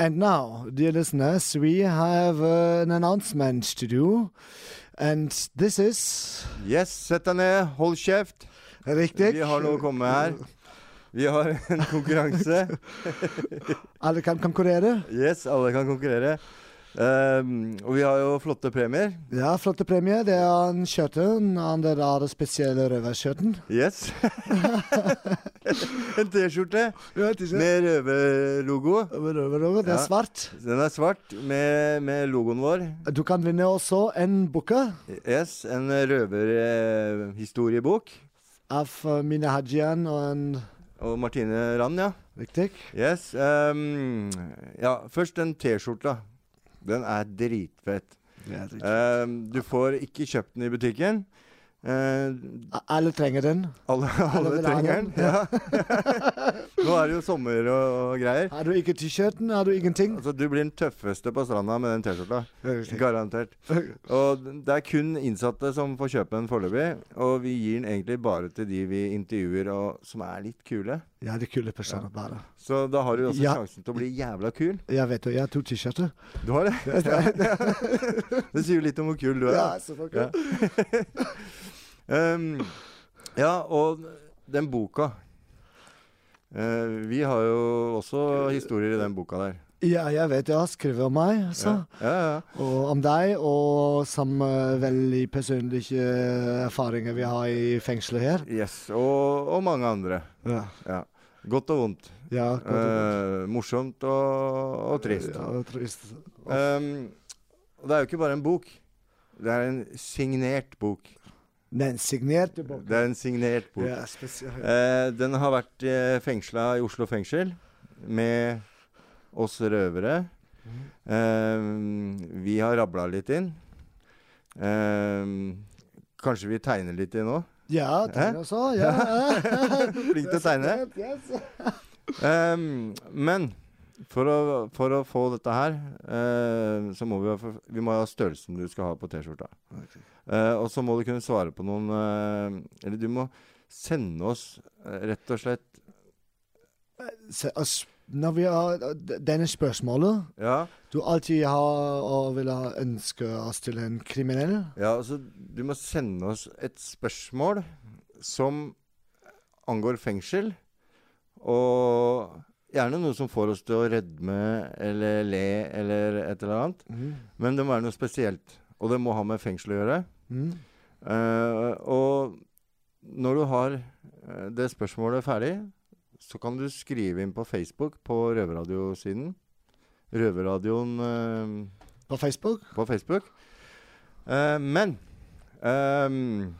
And now, dear listeners, we have uh, an announcement to do. And this is Yes, sett deg ned, hold kjeft. Riktig. Vi har noe å komme med her. Vi har en konkurranse. Alle kan konkurrere. Yes, alle kan konkurrere. Ehm, og vi har jo flotte premier. Ja, flotte premier. Det er en skjorten. Den der spesielle røverskjorten. Yes. en T-skjorte Ja, det med røverlogo. Det er Ja. svart. Den er svart med, med logoen vår. Du kan vinne også en bok Yes, en røverhistoriebok. av uh, Mine Hajian og en Og Martine Rand, ja. Riktig. Yes. Um, ja, først en T-skjorta. Den er dritfett. Er. Ehm, du får ikke kjøpt den i butikken. Uh, Alle trenger den. alle, Alle alle trenger den, den. Ja. Nå er det jo sommer og, og greier. Har du ikke T-skjorten, har du ingenting. Altså, du blir den tøffeste på stranda med den T-skjorta. Garantert. Og det er kun innsatte som får kjøpe den foreløpig. Og vi gir den egentlig bare til de vi intervjuer og som er litt kule. Ja, det er kule personer bare. Så da har du også Ja. sjansen til å bli jævla kul. Jeg vet jo, jeg har to T-skjorter. Du har det? det sier jo litt om hvor kul du er. da. selvfølgelig. Um, ja, og den boka uh, Vi har jo også historier i den boka der. Ja, jeg vet, jeg har skrevet om meg, altså. Ja, ja. Og om deg, og som uh, veldig personlige erfaringer vi har i fengselet her. Yes, og, og mange andre. Ja, Ja. Godt og vondt. ja godt og vondt. Eh, morsomt og, og trist. Ja, og trist. Um, det er jo ikke bare en bok. Det er en signert bok. Den signerte bok. Det er en signert bok. Ja. Eh, den har vært eh, fengsla i Oslo fengsel med oss røvere. Eh, vi har rabla litt inn. Uh, kanskje vi tegner litt inn òg? Ja, tegner også. Ja. Flink til å tegne. Yes. Eh, men for å, for å få dette her, uh, så må vi, ha, vi må ha størrelsen du skal ha på T-skjorta. Eh, og så må du kunne svare på noen Eller du må sende oss rett og slett Se, oss- når vi har denne spørsmålet Ja, Du alltid har og vil ha ønske oss til en kriminell. ja altså du må sende oss et spørsmål som angår fengsel. Og gjerne noe som får oss til å rødme eller le eller et eller annet. Mm. Men det må være noe spesielt. Og det må ha med fengsel å gjøre. Mm. Uh, og når du har eh, det spørsmålet ferdig, så kan du skrive inn på Facebook på Røverradiosiden. Røverradioen eh, På Facebook. på Facebook. Eh, men ehm,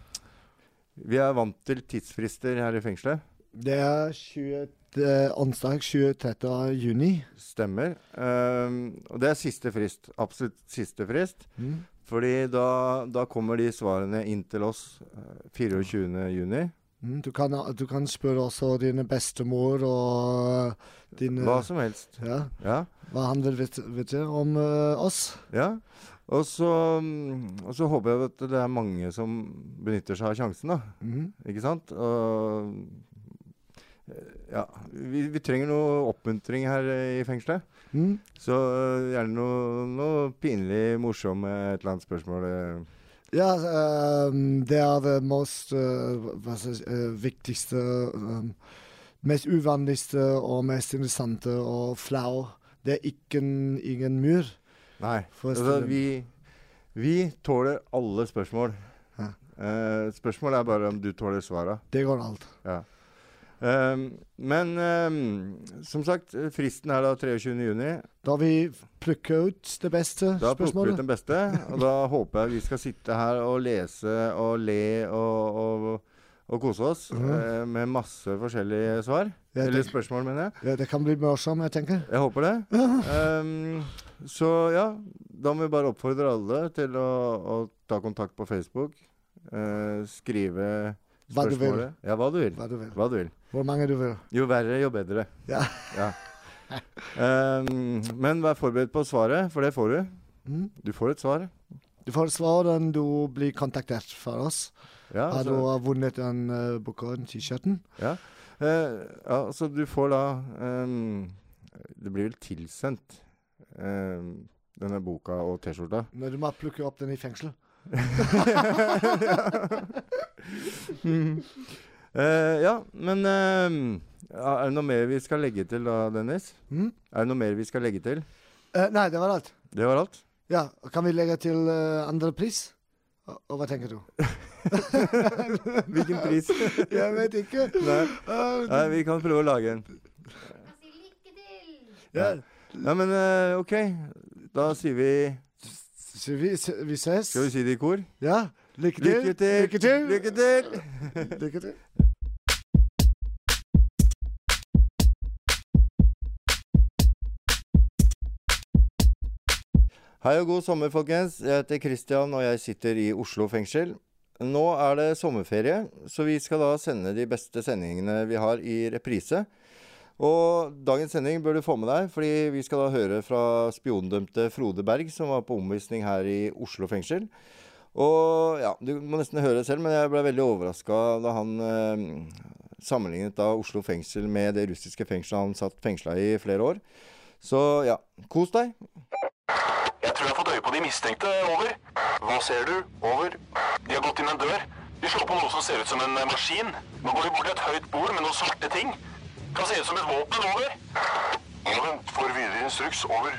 vi er vant til tidsfrister her i fengselet. Det er 20, det er onsdag 23. juni. Stemmer. Ehm, og det er siste frist. Absolutt siste frist. Mm. Fordi da, da kommer de svarene inn til oss eh, 24. juni. Mm. Du, kan, du kan spørre også dine bestemor og dine Hva som helst. ja, Ja. Hva han vil vite, vite om uh, oss. Ja, og så, mm, og så håper jeg at det er mange som benytter seg av sjansen, da. Mm. Ikke sant? Og eh, ja, vi, vi trenger noe oppmuntring her i fengselet. Mm. Så eh, gjerne noe, noe pinlig morsomt, et eller annet spørsmål. Ja, um, det er det most, uh, jeg eh, viktigste um, Mest uvanligste og mest interessante og flau. Det er ikke en- ingen mur. Nei, altså vi, vi tåler alle spørsmål. Ja. Eh, spørsmålet er bare om du tåler svara. Det går alt. Ja. Ehm, men ehm, som sagt, fristen er da 23. juni. Da har vi plukket ut det beste Da plukker vi ut det den beste, og da håper jeg vi skal sitte her og lese og le og, og, og kose oss mm eh, med masse forskjellige svar. Ja, Eller spørsmål, mener jeg. ja, det kan bli morsomt, jeg tenker. Jeg håper det. um, så ja, da må vi bare oppfordre alle til å, å ta kontakt på Facebook. Uh, skrive Hva du vil. Ja, hva du vil. Hva du vil. Hva du vil. Hvor mange du vil. Jo verre, jo bedre. Ja. Ja. Um, men vær forberedt på svaret, for det får du. Mm. Du får et svar. Du får et svar når du blir kontaktert fra oss. Ja, Har du vunnet den uh, boka, den T-skjorten? ja. Uh, ja, så du får da um, Det blir vel tilsendt um, denne boka og T-skjorta. Når du må plukke opp den i fengsel. Eh, ja, men uh, Er det noe mer vi skal legge til da, Dennis? Mm? Er det noe mer vi skal legge til? Uh, nei, det var alt. Det var alt? Ja, Kan vi legge til uh, andre pris? Og, og hva tenker du? Hvilken pris? Jeg vet ikke. Nei. Uh, Nei, vi kan prøve å lage en. ja. Ja, men eh, OK. Da sier vi Så vi, vi ses. Skal vi si det i kor? Ja. Lykke til. Lykke til! Lykke til. Lykke til! Lykke til. Hei og god sommer, folkens. Jeg heter Christian, og jeg sitter i Oslo fengsel. Nå er det sommerferie, så vi skal da sende de beste sendingene vi har i reprise. Og dagens sending bør du få med deg, fordi vi skal da høre fra spiondømte Frode Berg, som var på omvisning her i Oslo fengsel. Og ja, du må nesten høre det selv, men jeg ble veldig overraska da han eh, sammenlignet da Oslo fengsel med det russiske fengselet han satt fengsla i flere år. Så ja, kos deg. Jeg tror jeg har fått øye på de mistenkte. Over. Hva ser du? Over. De har gått inn en dør. De slår på noe som ser ut som en eh, maskin. Nå går de bort til et høyt bord med noen svarte ting. Kan se ut som et våpen. Over. Vent, får videre instruks. Over.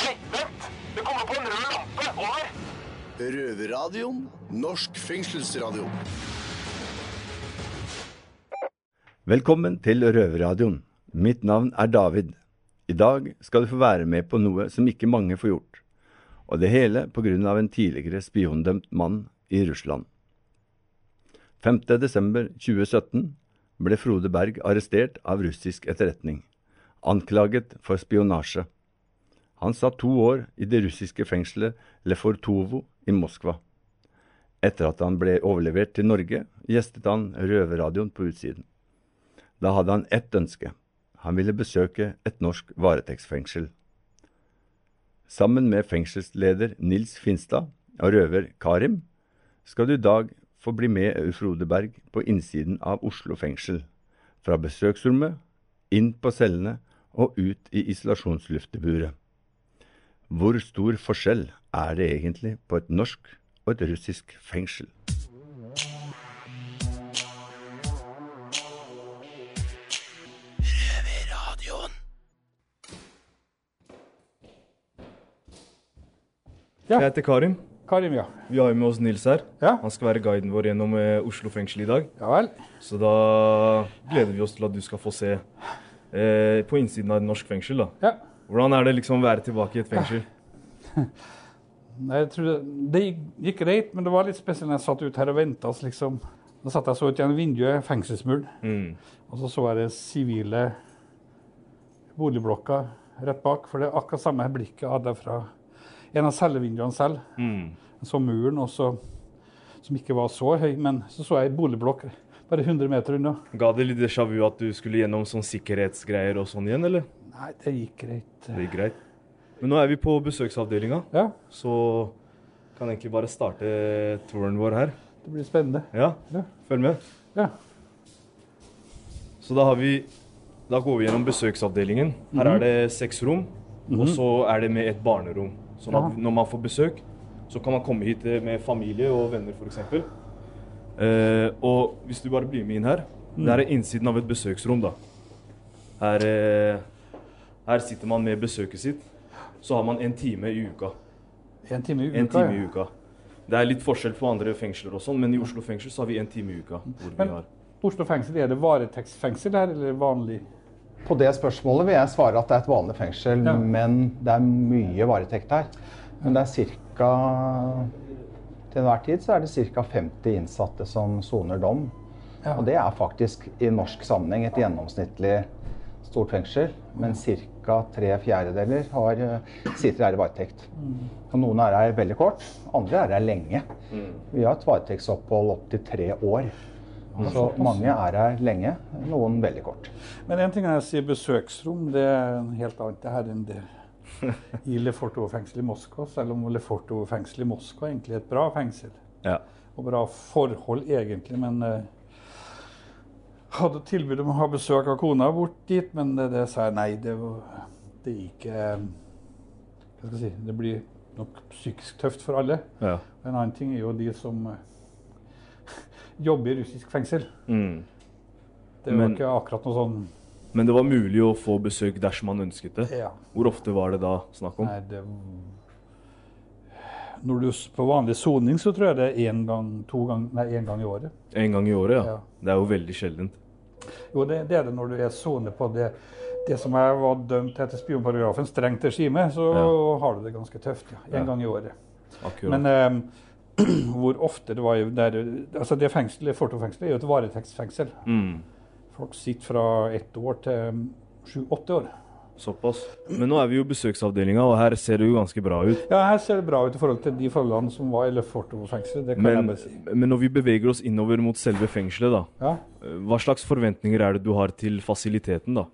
Nei, vent! Det kommer på en rød lampe. Over. Røverradioen. Norsk fengselsradio. Velkommen til Røverradioen. Mitt navn er David. I dag skal du få være med på noe som ikke mange får gjort. Og det hele på grunn av en tidligere spiondømt mann i Russland. 5.12.2017 ble Frode Berg arrestert av russisk etterretning, anklaget for spionasje. Han satt to år i det russiske fengselet Lefortovo i Moskva. Etter at han ble overlevert til Norge, gjestet han Røverradioen på utsiden. Da hadde han ett ønske. Han ville besøke et norsk varetektsfengsel. Sammen med fengselsleder Nils Finstad og røver Karim skal du i dag få bli med Frode Berg på innsiden av Oslo fengsel. Fra besøksrommet, inn på cellene og ut i isolasjonslufteburet. Hvor stor forskjell er det egentlig på et norsk og et russisk fengsel? Ja. Jeg heter Karim. Karim, ja. Vi har med oss Nils her. Ja, Han skal være guiden vår gjennom eh, Oslo fengsel i dag. ja vel. Så da gleder vi oss til at du skal få se eh, på innsiden av et norsk fengsel. da. Ja. Hvordan er det liksom å være tilbake i et fengsel? Nei, jeg tror det, det gikk- greit, men det var litt spesielt når jeg satt ut her og venta. Liksom. Da satt jeg så ut gjennom vinduet, fengselsmuren, Mm. og så så jeg det sivile boligblokker rett bak. For det er akkurat samme blikket jeg hadde fra en av cellevinduene selv. Mm. Så muren også, som ikke var så høy, men så så jeg ei boligblokk bare 100 meter unna. Ga det litt déjà vu at du skulle gjennom sånn sikkerhetsgreier og sånn igjen, eller? Nei, det gikk greit. Det gikk greit. Men nå er vi på besøksavdelinga, Ja, så kan egentlig bare starte touren vår her. det blir spennende. Ja, Ja. følg med. Ja. Så da har vi Da går vi gjennom besøksavdelingen. Her er det seks rom, og så er det med et barnerom. Sånn at når man får besøk, så kan man komme hit eh, med familie og venner f.eks. Eh, og hvis du bare blir med inn her Det er innsiden av et besøksrom, da. Her, eh, her sitter man med besøket sitt. Så har man en time i uka. En time i uka. En time i uka. Det er litt forskjell på andre fengsler og sånn, men i Oslo fengsel så har vi en time i uka. hvor vi Men- har... Oslo fengsel, er det varetektsfengsel her, eller vanlig? På det spørsmålet vil jeg svare at det er et vanlig fengsel, Ja. men det er mye varetekt her. Men det er ca. Til enhver tid så er det ca. 50 innsatte som soner dom. Ja. Og det er faktisk i norsk sammenheng et gjennomsnittlig stort fengsel. Men ca. tre fjerdedeler har, eh, sitter her i varetekt. Og noen er her veldig kort, andre er her lenge. Vi har et varetektsopphold opptil tre år. Så mange er her lenge, noen veldig kort. Men en ting er å si besøksrom, det er en helt annet det her enn det i Lefortovo-fengselet i Moskva. Selv om Lefortovo-fengselet i Moskva egentlig er et bra fengsel. Ja. Og bra forhold egentlig, men eh, hadde tilbud om å ha besøk av kona bort dit, men det, det sa jeg nei. Det, det gikk hva skal jeg si, det blir nok psykisk tøft for alle. Ja. En annen ting er jo de som eh, jobber i russisk fengsel. Mm. Det var Men- ikke akkurat noe sånn Men det var mulig å få besøk dersom man ønsket det. ja, Hvor ofte var det da snakk om? nei, det, Når du på vanlig soning, så tror jeg det er én gang, to gang, nei, én gang i året. En gang i året, ja. Ja. Det er jo veldig sjeldent. Jo, det, det er det når du er sone på det, det som jeg var dømt etter spionparagrafen, strengt regime, så har du det ganske tøft. Ja. Én Ja. gang i året. Akkurat. Men eh, hvor ofte det var der Altså, det fengselet, Fortofengselet er jo et varetektsfengsel. mm. Folk sitter fra ett år til sju-åtte år. Såpass. Men nå er vi jo besøksavdelinga, og her ser det jo ganske bra ut. Ja, her ser det bra ut i forhold til de forholdene som var i Lefortovo-fengselet. Det kan jeg Men, si. men når vi beveger oss innover mot selve fengselet, da. Ja. Hva slags forventninger er det du har til fasiliteten, da?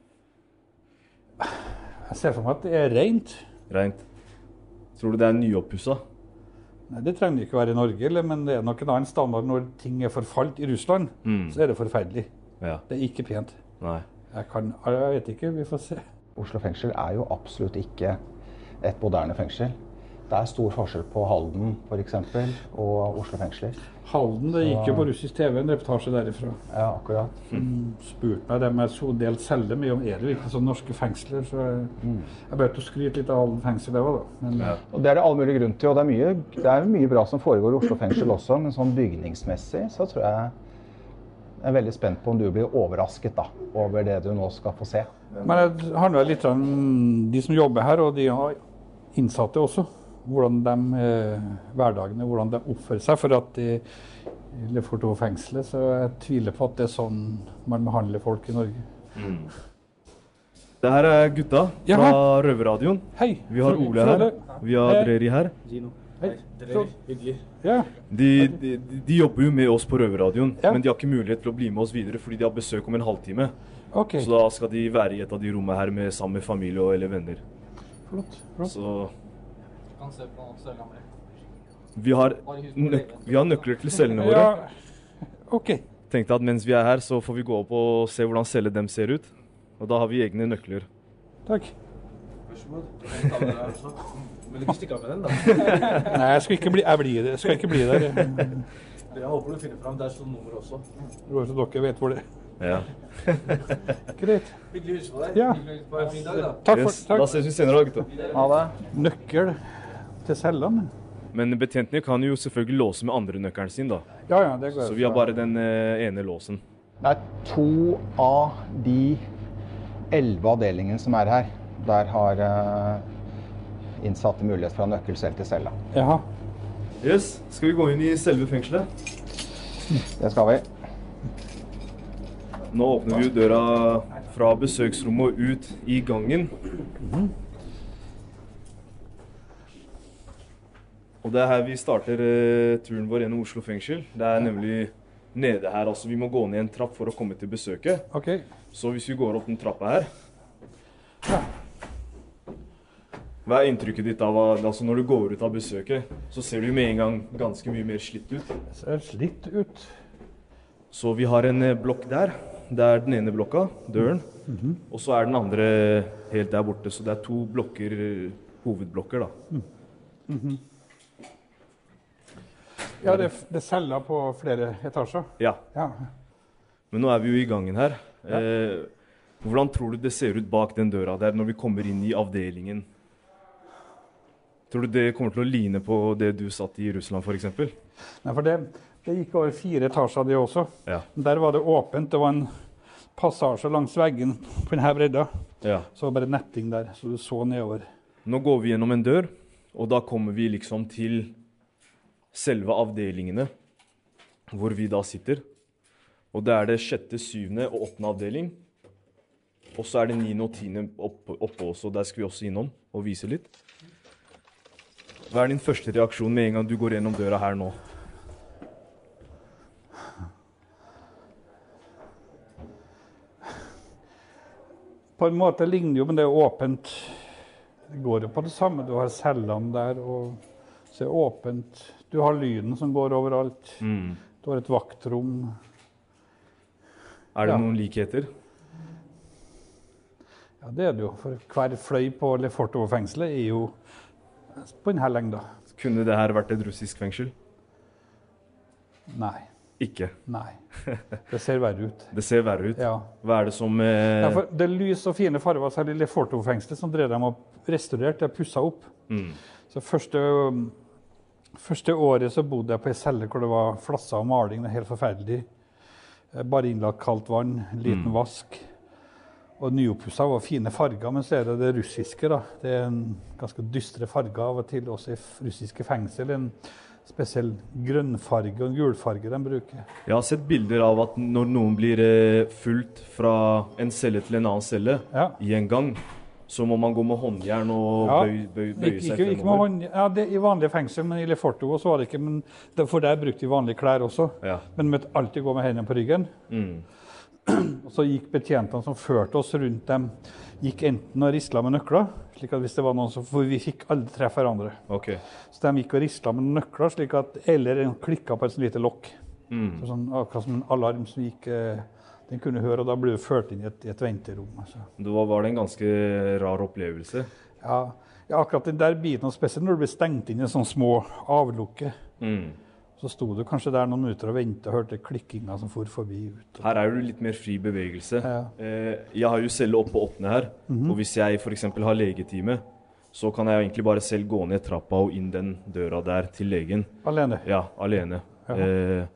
Jeg ser for meg at det er rent. Rent. Tror du det er nyoppussa? Nei, Det trenger det ikke være i Norge, eller, men det er nok en annen standard når ting er forfalt i Russland. Mm. Så er det forferdelig. Ja. Det er ikke pent. Nei. Jeg kan, jeg vet ikke, vi får se. Oslo fengsel er jo absolutt ikke et moderne fengsel. Det er stor forskjell på Halden f.eks. og Oslo fengsler. Halden, det gikk jo på russisk TV, en reportasje derifra. Ja, akkurat. Mm. Spurte meg dem jeg så delt selger mye om er det virkelig sånn norske fengsler. Så jeg, jeg bør å skryte litt av Halden fengsel, det var da. Men Ja. Og Det er det all mulig grunn til. og det er, mye, det er mye bra som foregår i Oslo fengsel også, men sånn bygningsmessig så tror jeg jeg er veldig spent på om du blir overrasket da, over det du nå skal få se. Men det handler litt om de som jobber her, og de har innsatte også. Hvordan de, eh, hverdagene, hvordan de oppfører seg. For at i i Leforto-fengselet så jeg tviler på at det er sånn man behandler folk i Norge. Det her er gutta fra Jaha. Røverradioen. Hei! Vi har Ole her. Vi har Dreri her. Hei. Ja. De, de, de jobber jo med oss på Røverradioen, Ja. men de har ikke mulighet til å bli med oss videre fordi de har besøk om en halvtime. Okay. Så da skal de være i et av de rommene her med, sammen med familie og eller venner. Flott. flott. Så Kan se på cellene vi har, nøk vi har nøkler til cellene våre. Ja. OK. Tenkte at mens vi er her, så får vi gå opp og se hvordan cellene dem ser ut. Og da har vi egne nøkler. Takk. Vær så god. Men ikke stikk av med den, da. Nei, jeg skal ikke bli, jeg blir, jeg skal ikke bli der. Jeg håper du finner fram. Der står nummeret også. Bare så dere vet hvor det er. Ja. Greit. Hyggelig å hilse på deg. Ja. Dag, da. Takk Yes, for da ses vi senere, da, gutta. Ha det. Nøkkel til cellene. Men betjentene kan jo selvfølgelig låse med andre nøkkelen sin, da. Ja, ja, det går Så vi har bare den eh, ene låsen. Det er to av de elleve avdelingene som er her. Der har eh, innsatte mulighet fra å ha nøkkel selv til cella. Jaha. Yes, Skal vi gå inn i selve fengselet? Det skal vi. Nå åpner vi jo døra fra besøksrommet og ut i gangen. Og det er her vi starter eh, turen vår gjennom Oslo fengsel. Det er nemlig nede her. altså Vi må gå ned en trapp for å komme til besøket. OK. Så hvis vi går opp den trappa her Hva er inntrykket ditt av altså når du går ut av besøket? Så ser du med en gang ganske mye mer slitt ut. Det ser slitt ut. Så vi har en eh, blokk der. Det er den ene blokka, døren. Og så er den andre helt der borte. Så det er to blokker, eh, hovedblokker, da. Ja, det, det selger på flere etasjer. Ja. Ja. Men nå er vi jo i gangen her. Eh, hvordan tror du det ser ut bak den døra der når vi kommer inn i avdelingen? Tror du det kommer til å ligne på det du satt i i Russland f.eks.? Nei, for det, det gikk over fire etasjer, det også. Ja. Der var det åpent. Det var en passasje langs veggen på denne bredda. ja. Så var det bare netting der, så du så nedover. Nå går vi gjennom en dør, og da kommer vi liksom til selve avdelingene hvor vi da sitter. Og det er det sjette, syvende og åttende avdeling. Og så er det niende og tiende oppe, også. Der skal vi også innom og vise litt. Hva er din første reaksjon med en gang du går gjennom døra her nå? På en måte ligner jo, men det er åpent. Det går jo på det samme. Du har cellene der, og så er det åpent. Du har lyden som går overalt. Du har et vaktrom. Er det Ja. noen likheter? Ja, det er det jo. For hver fløy på Lefortovo-fengselet er jo på denne lengda. Kunne det her vært et russisk fengsel? Nei. Ikke. Nei. Det ser verre ut. Det ser verre ut. Ja. Hva er det som eh, Ja, det er lys og fine farger, særlig i Leforto-fengselet, som drev dem og restaurerte og pussa opp. mm. Så første, første året så bodde jeg på ei celle hvor det var flasser og maling. Det er helt forferdelig. Eh, Bare innlagt kaldt vann, liten Mm. vask. Og nyoppussa var fine farger. Men så er det det russiske. da. Det er en ganske dystre farger av og til også i russiske fengsel. En spesiell grønnfarge og en gulfarge de bruker. Jeg har sett bilder av at når noen blir eh, fulgt fra en celle til en annen celle Ja. i en gang, så må man gå med håndjern og Ja. bøy, bøy, bøye Ikke, seg ikke, ikke fremover. hånd, ja, det, I vanlige fengsel, men i Leforto så var det ikke. Men det, for der brukte de vanlige klær også. Ja. Men måtte alltid gå med hendene på ryggen. Mm. Og så gikk betjentene som førte oss rundt dem, gikk enten og risla med nøkler, slik at hvis det var noen som, for vi fikk aldri treffe hverandre. Okay. Så de gikk og risla med nøkler, slik at, eller klikka på et sånt lite lokk. Mm. Så Sånn, akkurat som en alarm som gikk eh, Den kunne høre, og da ble du ført inn i et, et venterom. Altså. Da var det en ganske rar opplevelse. Ja, ja, akkurat den der biten, og spesielt når du ble stengt inn i sånne små avlukker. Mm. Så sto du kanskje der noen minutter og ventet og hørte klikkinga som for forbi. ut. Her er det litt mer fri bevegelse. Ja. Eh, jeg har jo celle oppe og åpne her, Mhm. og hvis jeg f.eks. har legetime, så kan jeg egentlig bare selv gå ned trappa og inn den døra der til legen. Alene. Ja, alene. Ja. Eh,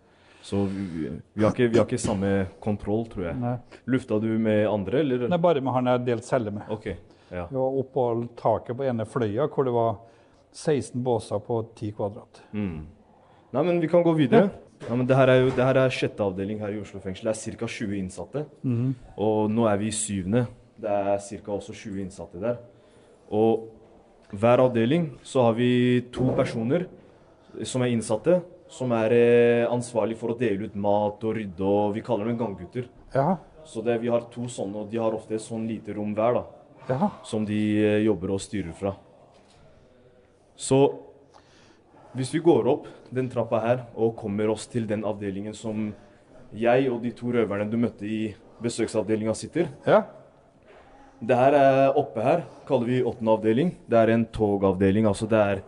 så vi, vi, har ikke, vi har ikke samme kontroll, tror jeg. Nei. Lufta du med andre, eller? Nei, bare med han jeg delt celle med. Ok, ja. Vi var oppå taket på ene fløya hvor det var 16 båser på 10 kvadrat. Mm. Nei, men vi kan gå videre. Ja, men det her er jo det her er sjette avdeling her i Oslo fengsel. Det er ca. 20 innsatte. Mhm. Og nå er vi i syvende. Det er ca. også 20 innsatte der. Og hver avdeling så har vi to personer som er innsatte, som er eh, ansvarlig for å dele ut mat og rydde, og vi kaller dem ganggutter. Ja, Så det, vi har to sånne, og de har ofte et sånn lite rom hver, da. ja. Som de eh, jobber og styrer fra. Så hvis vi går opp den trappa her og kommer oss til den avdelingen som jeg og de to røverne du møtte i besøksavdelinga sitter ja. Det her er oppe her kaller vi åttende avdeling. Det er en togavdeling. Altså det er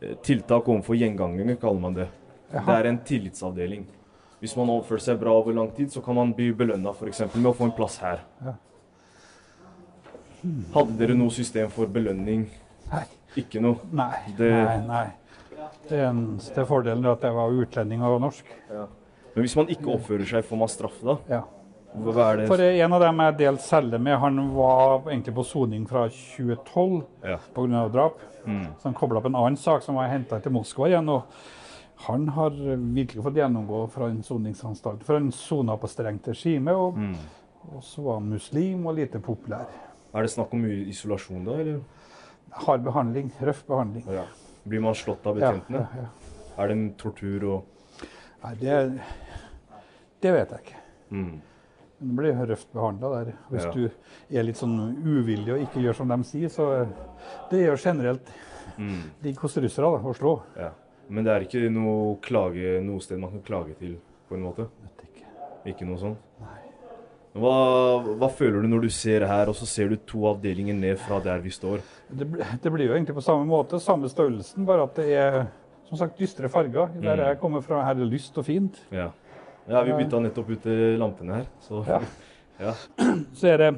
eh, tiltak overfor gjengangere, kaller man det. Det er en tillitsavdeling. Hvis man oppfører seg bra over lang tid, så kan man bli belønna f.eks. med å få en plass her. Ja. Hadde dere noe system for belønning? Nei. Ikke noe? Nei. Det- nei, nei. Det eneste fordelen er at jeg var utlending og norsk. Men hvis man ikke oppfører seg, får man straff da? Ja. Hva er det? For en av dem jeg delte celle med, han var egentlig på soning fra 2012 Ja. pga. drap. Mm. Så han kobla opp en annen sak som var henta til Moskva igjen. og Han har virkelig fått gjennomgå fra en soningsanstalt. For han sona på strengt regime, og, Mm. og så var han muslim og lite populær. Er det snakk om isolasjon da, eller? Hard behandling. Røff behandling. Ja. Blir man slått av betjentene? ja, ja. Er det en tortur og Nei, det, det vet jeg ikke. mm. Men det blir røft behandla der. Hvis du er litt sånn uvillig og ikke gjør som de sier, så Det gjør generelt Mm. De hos russere da, å slå. Ja. Men det er ikke noe, klage, noe sted man kan klage til, på en måte? Vet ikke. Ikke noe sånt? Hva, hva føler du når du ser her, og så ser du to avdelinger ned fra der vi står? Det, det blir jo egentlig på samme måte, samme størrelsen, bare at det er som sagt dystre farger. Der Mm. jeg kommer fra, her er det lyst og fint. Ja. ja vi bytta nettopp ut eh, lampene her, så Ja. ja. Så er det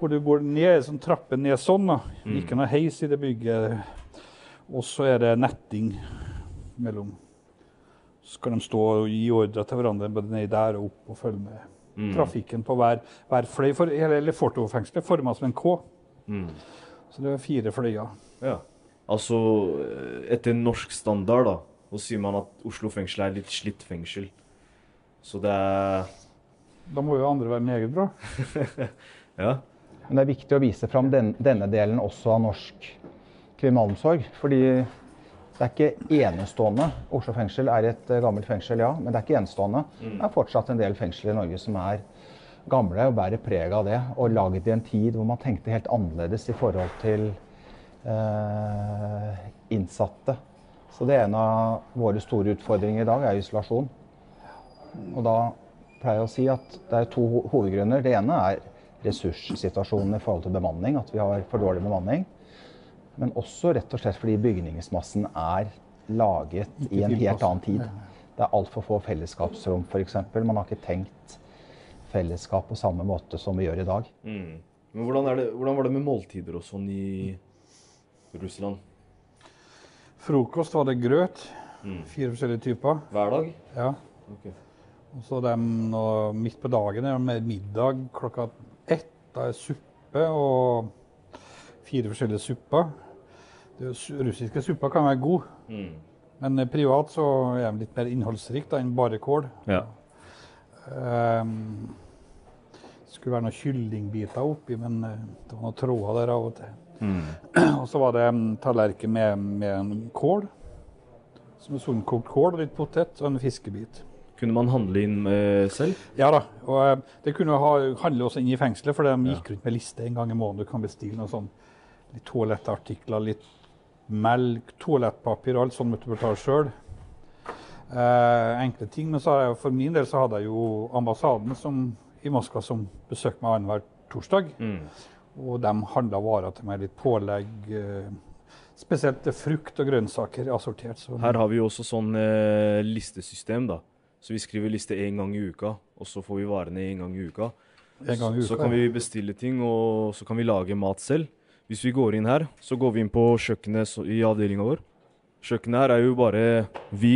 hvor du går ned, sånn trappe ned sånn, da. Mm. Ikke noe heis i det bygget. Og så er det netting mellom Så skal de stå og gi ordre til hverandre både nedi der og opp og følge med Mm. trafikken på hver, hver fløy. For hele Leforto-fengselet forma som en K. Mm. Så det er fire fløyer. Ja. Altså, eh, etter norsk standard, da, så sier man at Oslo fengsel er litt slitt fengsel. Så det er Da må jo andre være meget bra. Ja. Men det er viktig å vise fram den, denne delen også av norsk kriminalomsorg. Fordi det er ikke enestående. Oslo fengsel er et eh, gammelt fengsel, ja, men det er ikke enestående. Det er fortsatt en del fengsler i Norge som er gamle og bærer preg av det. Og laget i en tid hvor man tenkte helt annerledes i forhold til eh, innsatte. Så det er en av våre store utfordringer i dag, er isolasjon. Og da pleier jeg å si at det er to hovedgrunner. Det ene er ressurssituasjonen i forhold til bemanning, at vi har for dårlig bemanning. Men også rett og slett fordi bygningsmassen er laget i en helt annen tid. Det er altfor få fellesskapsrom, f.eks. Man har ikke tenkt fellesskap på samme måte som vi gjør i dag. Mm. Men hvordan, er det, hvordan var det med måltider og sånn i Russland? Frokost var det grøt. Mm. Fire forskjellige typer. Hver dag? Ja. Okay. Og så midt på dagen er det med middag klokka ett. Da er suppe og fire forskjellige supper. Det, russiske supper kan være god, Mm. men eh, privat så er den litt mer innholdsrikt da, enn bare kål. Ja. Um, skulle være noen kyllingbiter oppi, men eh, det var noen tråder der av og til. Mm. Og så var det en tallerken med, med en kål. Som er sunnkokt kål litt potet og en fiskebit. Kunne man handle inn eh, selv? Ja da. Og det kunne ha, handle også inn i fengselet, for de gikk rundt med liste en gang i måneden. Du kan bestille noe sånn litt toalettartikler, litt melk, toalettpapir og alt sånt måtte du betale sjøl. Eh, enkle ting. Men jeg, for min del så hadde jeg jo ambassaden som, i Moskva som besøkte meg annenhver torsdag. Mm. Og de handla varer til meg, litt pålegg. Eh, spesielt frukt og grønnsaker assortert. Så Her har vi jo også sånn eh, listesystem, da. Så vi skriver liste én gang i uka, og så får vi varene én gang i uka. En gang i Så så kan vi bestille ting, og så kan vi lage mat selv. Hvis vi går inn her, så går vi inn på kjøkkenet i avdelinga vår. Kjøkkenet her er jo bare vi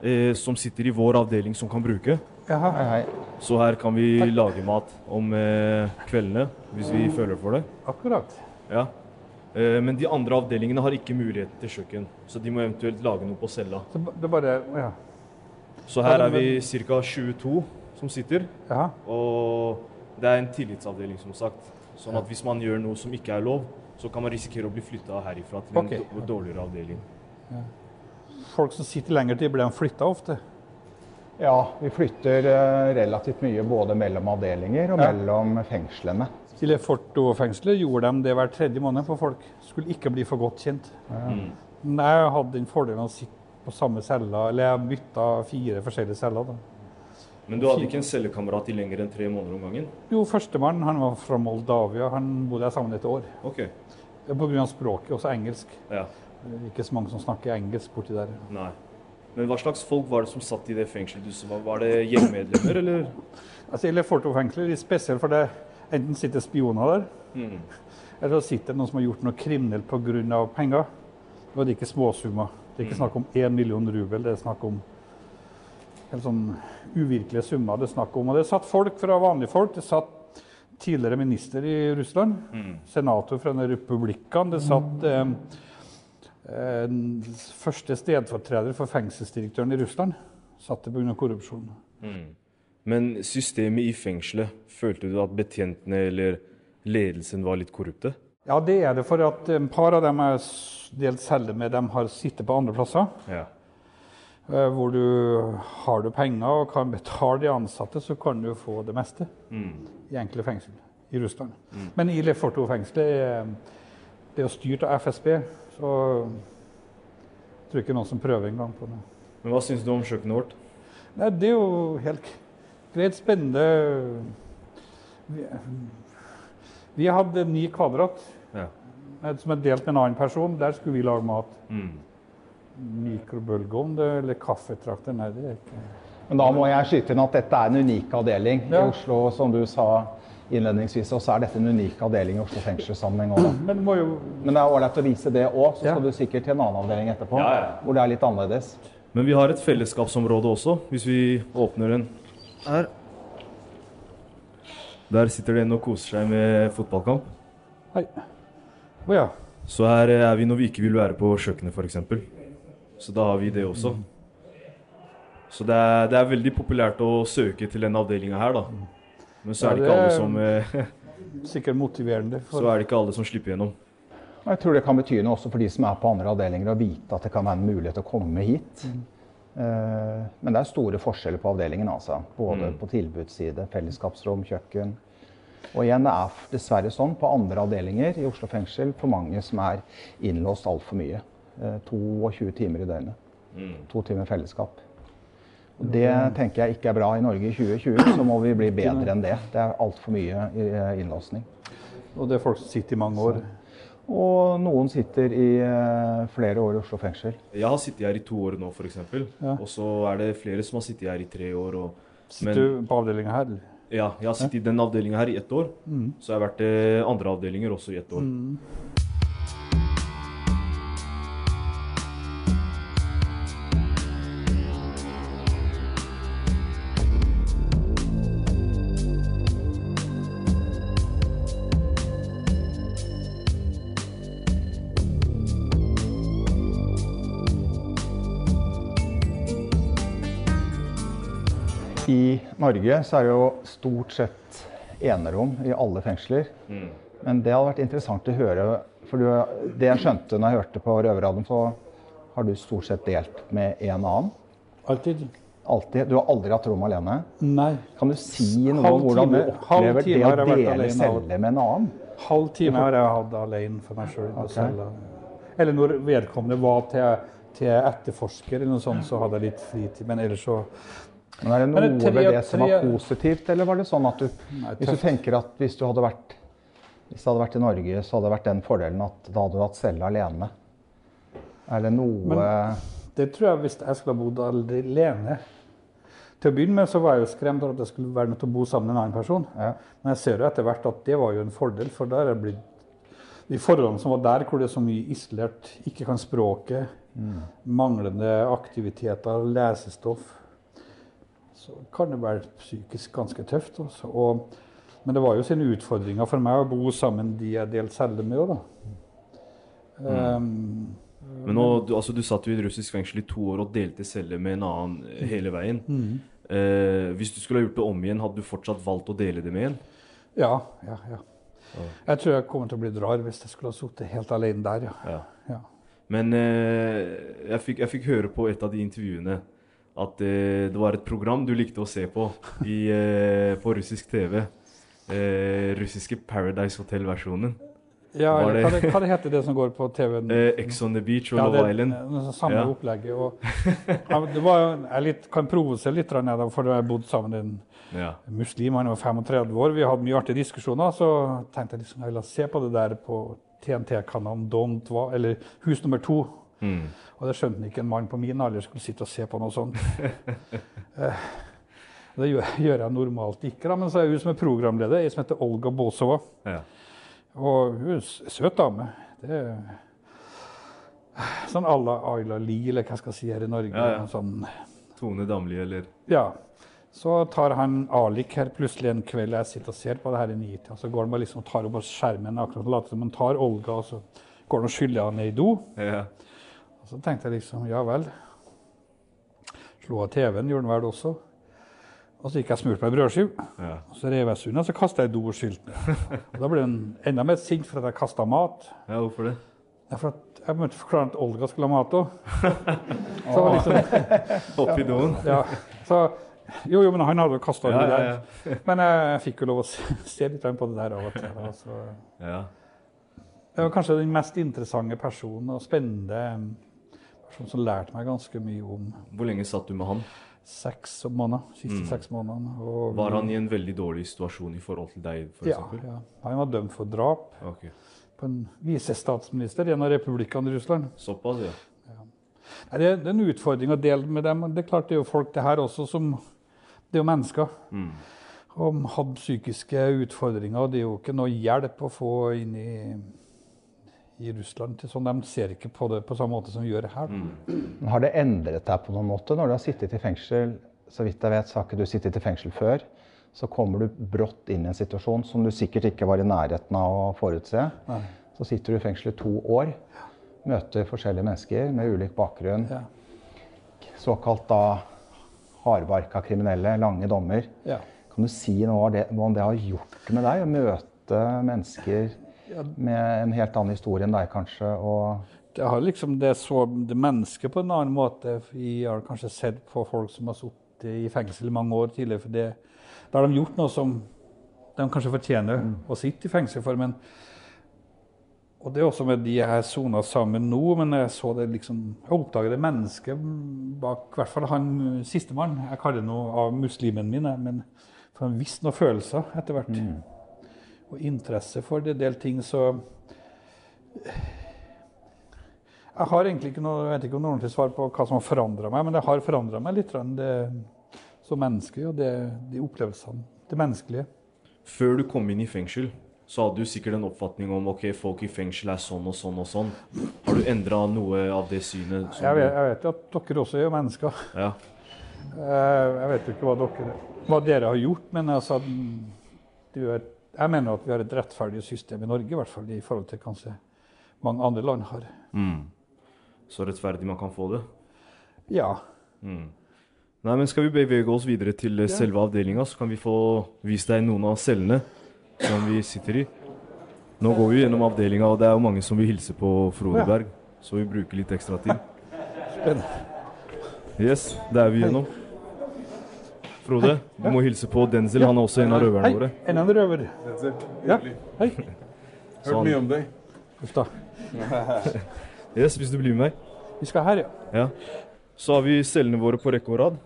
eh, som sitter i vår avdeling som kan bruke. Jaha. Hei, hei. Så her kan vi lage mat om eh, kveldene, hvis vi føler for det. Akkurat. Ja. Eh, men de andre avdelingene har ikke mulighet til kjøkken, så de må eventuelt lage noe på cella. Så det bare Ja. Så her er vi ca. 22 som sitter, Jaha. og det er en tillitsavdeling, som sagt. Sånn at hvis man gjør noe som ikke er lov, så kan man risikere å bli flytta herifra til en okay. dårligere avdeling. Folk som sitter lenger tid, blir de flytta ofte? Ja, vi flytter eh, relativt mye både mellom avdelinger og Ja. mellom fengslene. I Leforto-fengselet gjorde de det hver tredje måned for folk. Skulle ikke bli for godt kjent. Mm. Men jeg hadde den fordelen å sitte på samme cella, eller jeg bytta fire forskjellige celler. da. Men du hadde ikke en cellekamerat i lenger enn tre måneder om gangen? Jo, førstemann han var fra Moldavia. Han bodde her sammen et år. Ok. Pga. språket, også engelsk. Ja. Er Ikke så mange som snakker engelsk borti der. Nei. Men hva slags folk var det som satt i det fengselet du så var? Det gjengmedlemmer, eller? Altså, Eller er litt spesielt, for det enten sitter spioner der, Mm. eller så sitter det noen som har gjort noe kriminelt pga. penger. Er det ikke småsummer. Det er ikke snakk om én million rubel, det er snakk om helt sånn uvirkelige summer. Det er snakk om. Og det satt folk fra vanlige folk. Det satt tidligere minister i Russland, Mm. senator fra republikken. Det satt eh, eh, første stedfortreder for fengselsdirektøren i Russland. Satt det pga. korrupsjon. Mm. Men systemet i fengselet, følte du at betjentene eller ledelsen var litt korrupte? Ja, det er det. For at et par av dem jeg delt celle med, dem har sittet på andre plasser. Ja. Eh, Hvor du har du penger og kan betale de ansatte, så kan du få det meste Mm. i enkle fengsel i Russland. Men i Leforto-fengselet er det er jo styrt av FSB, så jeg tror ikke noen som prøver engang på det. Men hva syns du om kjøkkenet vårt? Nei, det er jo helt greit spennende. Vi, vi hadde ni kvadrat Ja. eh, som er delt med en annen person. Der skulle vi lage mat. Mm. Mikrobølgeovn eller kaffetrakter, nei det er ikke Men da må jeg skyte inn at dette er en unik avdeling Ja. i Oslo, som du sa innledningsvis. Og så er dette en unik avdeling i Oslo fengselssammenheng òg. Men det jo Men det er ålreit å vise det òg, så Ja. skal du sikkert til en annen avdeling etterpå. Ja, ja. Hvor det er litt annerledes. Men vi har et fellesskapsområde også, hvis vi åpner den her. Der sitter det en og koser seg med fotballkamp. Hei. Å ja. Så her er vi når vi ikke vil være på kjøkkenet, f.eks. Så da har vi det også. Så det er, det er veldig populært å søke til denne avdelinga her, da. Men så er det ikke alle som eh, Sikkert motiverende. Så er det ikke alle som slipper gjennom. Jeg tror det kan bety noe også for de som er på andre avdelinger, å vite at det kan være en mulighet å komme hit. Eh, Men det er store forskjeller på avdelingen, altså. Både Mm. på tilbudsside, fellesskapsrom, kjøkken. Og igjen, det er dessverre sånn på andre avdelinger i Oslo fengsel for mange som er innlåst altfor mye. Eh, 22 timer i døgnet. To timer fellesskap. Og Det tenker jeg ikke er bra i Norge i 2020, så må vi bli bedre enn det. Det er altfor mye eh, innlåsning. Og det er folk som sitter i mange år. Og noen sitter i eh, flere år i Oslo fengsel. Jeg har sittet her i to år nå, f.eks. Ja. Og så er det flere som har sittet her i tre år. Og, Sitter du på avdelinga her? eller? ja, jeg har sittet i den avdelinga her i ett år. Mm. Så jeg har vært i andre avdelinger også i ett år. I Norge så er det jo stort sett enerom i alle fengsler. Mm. Men det hadde vært interessant å høre. For du, det jeg skjønte når jeg hørte på Røverradioen, så har du stort sett delt med en annen. Alltid? Alltid. Du har aldri hatt rom alene. Nei. Kan du si noe Halv om hvordan du opplever det å dele alene celle med en annen? Halv time har jeg hatt alene for meg sjøl. Okay. Eller når vedkommende var til, til etterforsker, eller noe sånt, så hadde jeg litt fritid. Men ellers så Men er det noe det tre- ved det som var positivt, eller var det sånn at du Nei, Hvis du tenker at hvis du hadde vært hvis det hadde vært i Norge, så hadde det vært den fordelen at da hadde du hatt celle alene. Er det noe Men- Det tror jeg hvis jeg skulle ha bodd alene Til å begynne med så var jeg jo skremt over at jeg skulle være nødt til å bo sammen med en annen person. Ja. Men jeg ser jo etter hvert at det var jo en fordel, for der er blitt De forholdene som var der, hvor det er så mye isolert, ikke kan språket, manglende aktiviteter, lesestoff, så kan det være psykisk ganske tøft. Også. Og, men det var jo sine utfordringer for meg å bo sammen de jeg delte celle med òg, da. Um, Men nå, du, altså, du satt jo i russisk fengsel i to år og delte celle med en annen eh, hele veien. Mm. Eh, hvis du skulle ha gjort det om igjen, hadde du fortsatt valgt å dele det med en? Ja, ja, ja. Jeg tror jeg kommer til å bli rar hvis jeg skulle ha sittet helt alene der, ja. Ja. ja. Men eh, jeg, fikk, jeg fikk høre på et av de intervjuene at eh, det var et program du likte å se på i, eh, på russisk TV. Eh, russiske Paradise Hotel-versjonen. ja det- hva, det, hva det heter det som går på TV-en? Eh, Ex on the Beach og ja, Love Island. det samme Ja. opplegget. Og, ja, det var, jeg litt, kan provosere litt, da, for jeg bodd sammen med en Ja. muslim, han var 35 år. Vi hadde mye artige diskusjoner, så tenkte jeg liksom, jeg ville se på det der på TNT-kanalen Don't Hva, eller Hus nummer to. Mm. Og det skjønte ikke en mann på min alder skulle sitte og se på noe sånt. Eh, det gjør, jeg normalt ikke, da, men så er hun som er programleder, ei som heter Olga Båsova. Ja. Og hun er en søt dame. Det er sånn à la Ayla Lie, eller hva skal jeg si her i Norge. Ja, ja. Sånn, Tone Damli, eller ja. Så tar han Alik her plutselig en kveld jeg sitter og ser på det her i nitida. Så går han bare liksom og tar opp skjermen akkurat later som han tar Olga, og så går han og skyller han ned i do. ja. Og så tenkte jeg liksom, ja vel. Slo av TV-en, gjorde den vel også. Og så gikk jeg og smurte på ei brødskive. ja. Og så rev jeg sunda, så kasta jeg i do og skylte ned. Og da ble hun enda mer sint for at jeg kasta mat. ja hvorfor det? Ja, for at jeg måtte forklare at Olga skulle ha mat òg. Så liksom, Oppi doen? ja, så, jo, jo, men han hadde jo kasta Ja, ja, der. Men jeg fikk jo lov å se, litt på det der av og til. Da. Ja. Det var kanskje den mest interessante personen og spennende person som lærte meg ganske mye om Hvor lenge satt du med han? seks måneder. Siste Mm. seks månedene. Og Var han i en veldig dårlig situasjon i forhold til deg, f.eks.? ja, ja. Han var dømt for drap okay. på en visestatsminister i en av republikkene i Russland. Såpass, ja. Nei, Det, det er en utfordring å dele med dem. Det er klart det er jo folk det her også som Det er jo mennesker. Mm. Og hadde psykiske utfordringer. Det er jo ikke noe hjelp å få inn i, i Russland. til sånn De ser ikke på det på samme måte som vi gjør her. Mm. Har det endret deg på noen måte når du har sittet i fengsel? Så vidt jeg vet, så har ikke du sittet i fengsel før. Så kommer du brått inn i en situasjon som du sikkert ikke var i nærheten av å forutse. Nei. Så sitter du i fengsel i to år, møter forskjellige mennesker med ulik bakgrunn. Ja. Såkalt da hardbarka kriminelle, lange dommer. Ja. Kan du si noe om det, om det har gjort med deg å møte mennesker med en helt annen historie enn deg, kanskje? og... Det har liksom det så det mennesket på en annen måte. Vi har kanskje sett på folk som har sittet i fengsel i mange år tidligere. for det, Da har de gjort noe som de kanskje fortjener å sitte i fengsel for. Men, og det er også med de jeg sona sammen nå, men jeg så det liksom, jeg oppdaget det mennesket bak i hvert fall han sistemann. Jeg kaller det noe av muslimen min, jeg, men for han visste noen følelser etter hvert. Og interesse for det del ting. så Jeg har egentlig ikke noe, jeg vet ikke noe ordentlig svar på hva som har forandra meg, men det har forandra meg litt det, som menneske og det, de opplevelsene. Det menneskelige. Før du kom inn i fengsel, så hadde du sikkert en oppfatning om ok, folk i fengsel er sånn og sånn og sånn. Har du endra noe av det synet? Jeg vet, jeg vet jo at dere også er mennesker. Ja. Eh, Jeg vet jo ikke hva dere, hva dere har gjort, men altså, det er, jeg mener at vi har et rettferdig system i Norge, i hvert fall i forhold til kanskje mange andre land har. Mm. Så rettferdig man kan få det. Ja. Mm. Nei, men Skal vi bevege oss videre til ja. selve avdelinga, så kan vi få vist deg noen av cellene som vi sitter i. Nå går vi gjennom avdelinga, og det er jo mange som vil hilse på Frode Ja. Så vi bruker litt ekstra tid. Spennende. Yes, det er vi gjennom. Frode, du må hilse på Denzil. Han er også en av røverne Hei, våre. en av røver. Ja, hei. Hørt mye om deg. Uff da. Yes, hvis du blir med meg. Vi skal her, ja. Ja. Så har vi cellene våre på rekke og rad.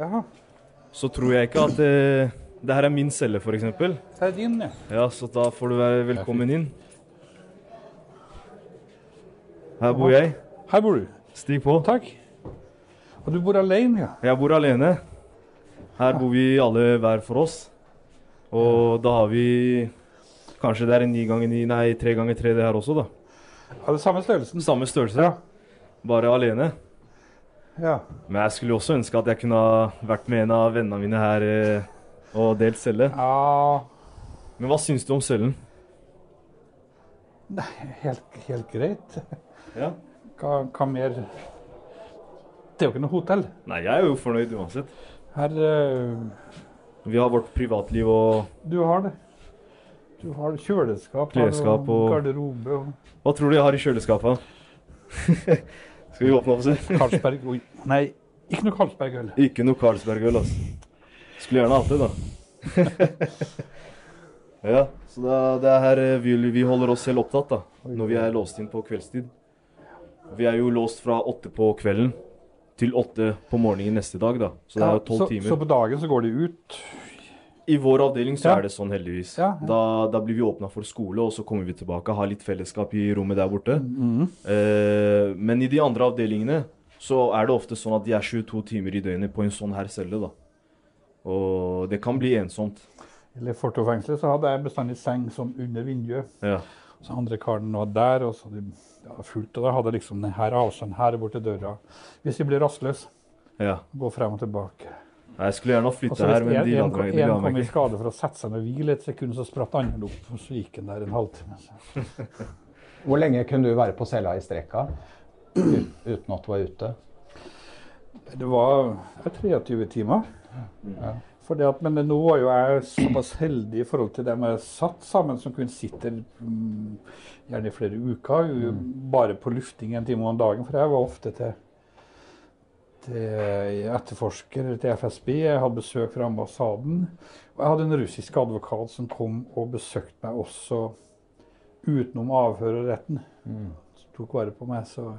Jaha. Så tror jeg ikke at eh, det her er min celle, f.eks. Det er din, ja. Ja, så da får du være velkommen inn. Her bor jeg. Her bor du. Stig på. Takk. Og du bor alene, ja? Jeg bor alene. Her bor vi alle hver for oss. Og da har vi Kanskje det er en ni ganger ni, nei, tre ganger tre det her også, da. Har det samme størrelsen? Samme størrelse. Ja. Bare alene. Ja. Men jeg skulle også ønske at jeg kunne ha vært med en av vennene mine her eh, og delt celle. Ja Men hva syns du om cellen? Nei, helt, helt greit. Ja. Hva, hva mer Det er jo ikke noe hotell. Nei, jeg er jo fornøyd uansett. Her uh, Vi har vårt privatliv og Du har det. Du har kjøleskap, Kleskap, og- garderobe og Hva tror du jeg har i kjøleskapet? Skal vi åpne opp, se? Carlsberg Oi. Nei, ikke noe Carlsberg-øl. Ikke noe Carlsberg-øl, altså. Skulle gjerne hatt det, da. ja, så da, det er her eh, vi, vi holder oss selv opptatt, da. Når vi er låst inn på kveldstid. Vi er jo låst fra åtte på kvelden til åtte på morgenen neste dag, da. Så det er jo tolv så, timer. Så på dagen så går de ut. I vår avdeling så Ja. er det sånn, heldigvis. Ja. Da, da blir vi åpna for skole, og så kommer vi tilbake, har litt fellesskap i rommet der borte. Mm. Eh, men i de andre avdelingene så er det ofte sånn at de er 22 timer i døgnet på en sånn her celle, da. Og det kan bli ensomt. I Leforto-fengselet så hadde jeg bestandig seng som under vinduet. Ja. Så andre karen var der, og så de ja, fulgte. Og da hadde liksom denne avstanden her bort til døra. Hvis de blir rastløse, Ja. gå frem og tilbake. Jeg skulle gjerne flytte her, men en, de en, andre de en kom i skade for å sette seg med hvil et sekund, så spratt andre opp, og så gikk han der en halvtime. Hvor lenge kunne du være på cella i strekka uten at du var ute? Det var 23 timer. Fordi at, men nå var jo jeg såpass heldig i forhold til dem jeg satt sammen, som kunne sitte mm, gjerne i flere uker, jo bare på lufting en time om dagen. For jeg var ofte til, til etterforsker til FSB. Jeg hadde besøk fra ambassaden. Og jeg hadde en russisk advokat som kom og besøkte meg også utenom avhør og retten. Som tok vare på meg. Så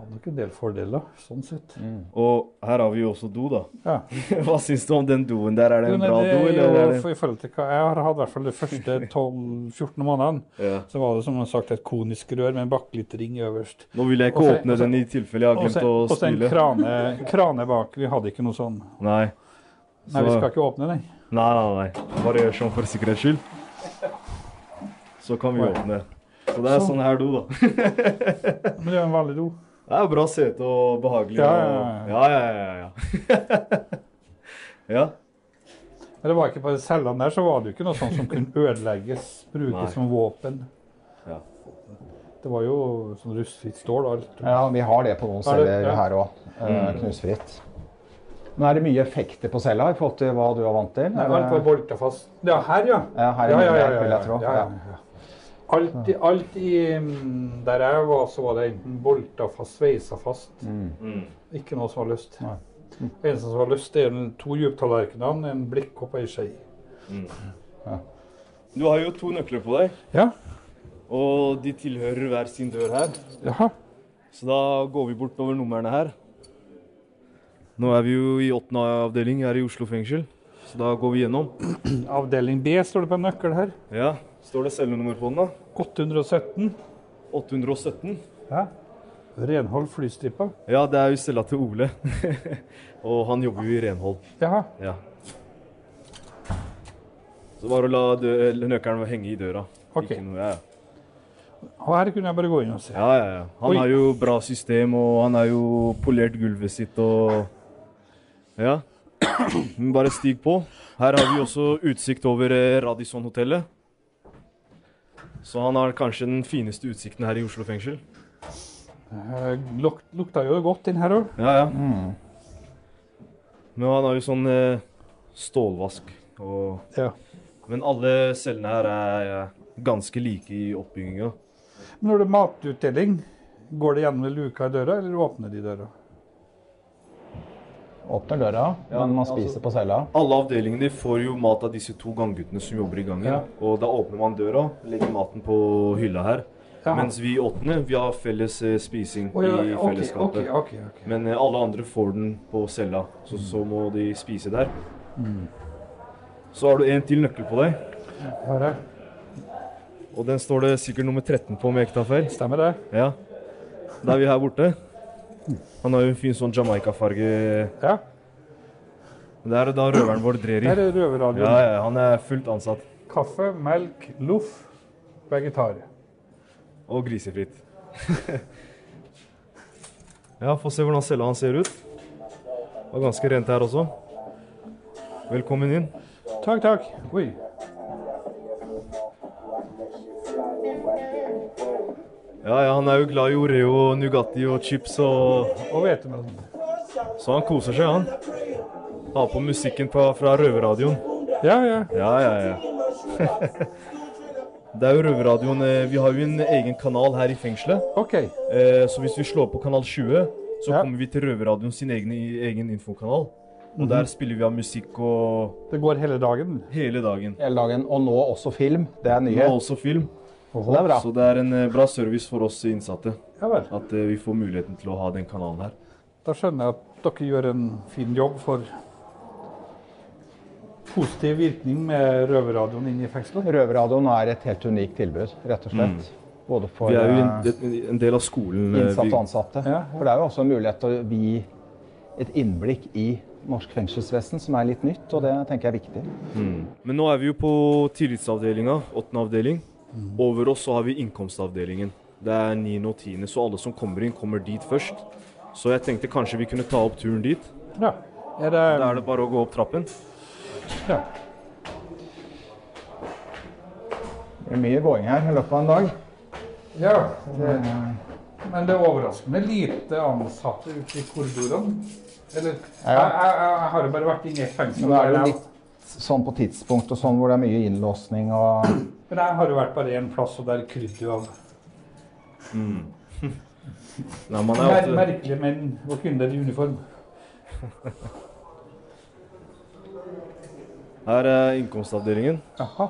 hadde nok en del fordeler, sånn sett. Og her har vi jo også do, da. Ja. Hva syns du om den doen der? Er det Jo, en nei, bra det do, er eller jo det I forhold til hva jeg har hatt, i hvert fall de første 12-14 månedene, Ja. så var det som sagt et konisk rør med en bakkelittering øverst. Nå vil jeg ikke også, åpne også, den i tilfelle jeg har glemt så å og så en krane, krane bak. Vi hadde ikke noe sånn. Nei. Nei, vi skal ikke åpne den. Nei, nei, nei. Bare gjør sånn for sikkerhets skyld. Så kan vi åpne. Så det er Sånn. sånn her do, da. Men det er en vanlig do. Det er jo bra sete og behagelig. Ja, ja, ja, ja, ja, ja. ja. Men det var ikke på cellene der, så var det jo ikke noe sånt som kunne ødelegges, brukes Nei. som våpen. Ja. Det var jo sånn rustfritt stål og alt. Ja, vi har det på noen celler ja. her òg. Mm. knusfritt. Men er det mye effekter på cella i forhold til hva du er vant til? Nei, alt var det- bolta fast. Ja, her, ja. Ja, her er ja. vil jeg tro. ja, ja, ja. Alt, i, alt i mm, Der jeg var, så var det enten bolta fast, sveisa fast. Mm. Ikke noe som var løst. Nei. Det eneste som var løst, er en- to djuptallerkener, en blikkopp og ei skje. Du har jo to nøkler på deg, Ja. og de tilhører hver sin dør her. Jaha. Så da går vi bort over numrene her. Nå er vi jo i åttende avdeling her i Oslo fengsel, så da går vi gjennom. Avdeling B står det på en nøkkel her. Ja, Står det cellenummer på den, da? 817. 817. Ja. Renhold flystripa. Ja, det er jo cella til Ole. og han jobber jo i renhold. Jaha. Ja. Så bare å la nøkkelen henge i døra. Ok. Ikke noe, ja, ja. Her kunne jeg bare gå inn og se. Ja, ja, ja. Han Oi. har jo bra system, og han har jo polert gulvet sitt og Ja. Men bare stig på. Her har vi også utsikt over eh, Radisson-hotellet. Så han har kanskje den fineste utsikten her i Oslo fengsel. Eh, luk, lukta jo godt inn her òg. Ja, ja. Men han har jo sånn eh, stålvask og Ja. Men alle cellene her er eh, ganske like i oppbygginga. Men når det er matutdeling, går det gjennom luka i døra, eller åpner de døra? Åpner døra, men man spiser på cella. Alle avdelingene får jo mat av disse to gangguttene som jobber i gangen. Ja. Og da åpner man døra, legger maten på hylla her. Ja. Mens vi åttende, vi har felles eh, spising oh, ja, i fellesskapet. ok, ok, ok. Men eh, alle andre får den på cella, så, så må de spise der. Mm. Så har du en til nøkkel på deg, Her er. og den står det sikkert nummer 13 på med ektafel. Stemmer det. Ja. Da er vi her borte. Han har jo en fin sånn Jamaica-farge. Ja. Det er da røveren vår drer i. Det er røverradioen. Ja, ja, han er fullt ansatt. Kaffe, melk, loff, vegetar. Og grisefritt. ja, få se hvordan cella hans ser ut. Det var ganske rent her også. Velkommen inn. Takk, takk. Oi. Ja, ja, han er jo glad i Oreo, Nugatti og chips og Og hvetemel. Så han koser seg, han. Har på musikken på, fra røverradioen. Ja, ja. Ja, ja, ja. Det er jo Røverradioen eh, Vi har jo en egen kanal her i fengselet. OK. Eh, Så hvis vi slår på kanal 20, så Ja. kommer vi til Røverradioen sin egen, egen infokanal. Og Mhm. der spiller vi av musikk og Det går hele dagen? Hele dagen. Hele dagen. Og nå også film. Det er nye. Nå også film. Så det er. Så det er en eh, bra service for oss innsatte. Ja vel. At eh, vi får muligheten til å ha den kanalen her. Da skjønner jeg at dere gjør en fin jobb for positiv virkning med røverradioen inn i fengselet. Røverradioen er et helt unikt tilbud, rett og slett. Både for Mm. Vi er jo eh, en, en del av skolen. eh, innsatte og ansatte. Ja, For det er jo også en mulighet til å gi et innblikk i norsk fengselsvesen som er litt nytt, og det tenker jeg er viktig. Mm. Men nå er vi jo på tillitsavdelinga, åttende avdeling. Over oss så har vi innkomstavdelingen. Det er 9. og tiende, så alle som kommer inn, kommer dit først. Så jeg tenkte kanskje vi kunne ta opp turen dit. Ja. Er det, Da er det bare å gå opp trappen. Ja. Det er mye gåing her i løpet av en dag. Ja. Det, men det er overraskende lite ansatte ute i korridorene. Eller Ja. jeg, jeg, jeg har jo bare vært inne i et fengsel. Men nå er jo litt sånn på tidspunkt og sånn hvor det er mye innlåsning og Men jeg har jo vært bare én plass, og der krydder jo av Mm. Nei, man er ofte merkelige menn og kvinner i uniform. Her er innkomstavdelingen. Aha.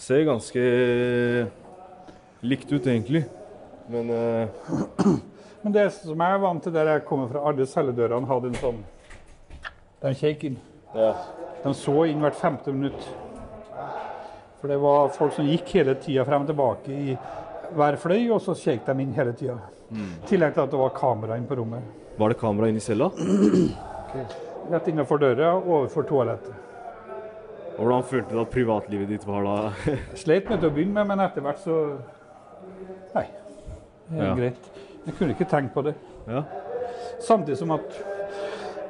Ser ganske likt ut, egentlig. Men uh... Men det som jeg er vant til der jeg kommer fra, alle celledørene hadde en sånn Den kjekk. Ja. De så inn hvert femte minutt. For det var folk som gikk hele tida frem og tilbake i hver fløy, og så kjekk de inn hele tida. Mm. Tillegg til at det var kamera inne på rommet. Var det kamera inne i cella? Rett innenfor døra, overfor toalettet. Og Hvordan følte du at privatlivet ditt var da? Sleit med til å begynne med, men etter hvert så Nei. Det er Ja. greit. Jeg kunne ikke tenkt på det. Ja. Samtidig som at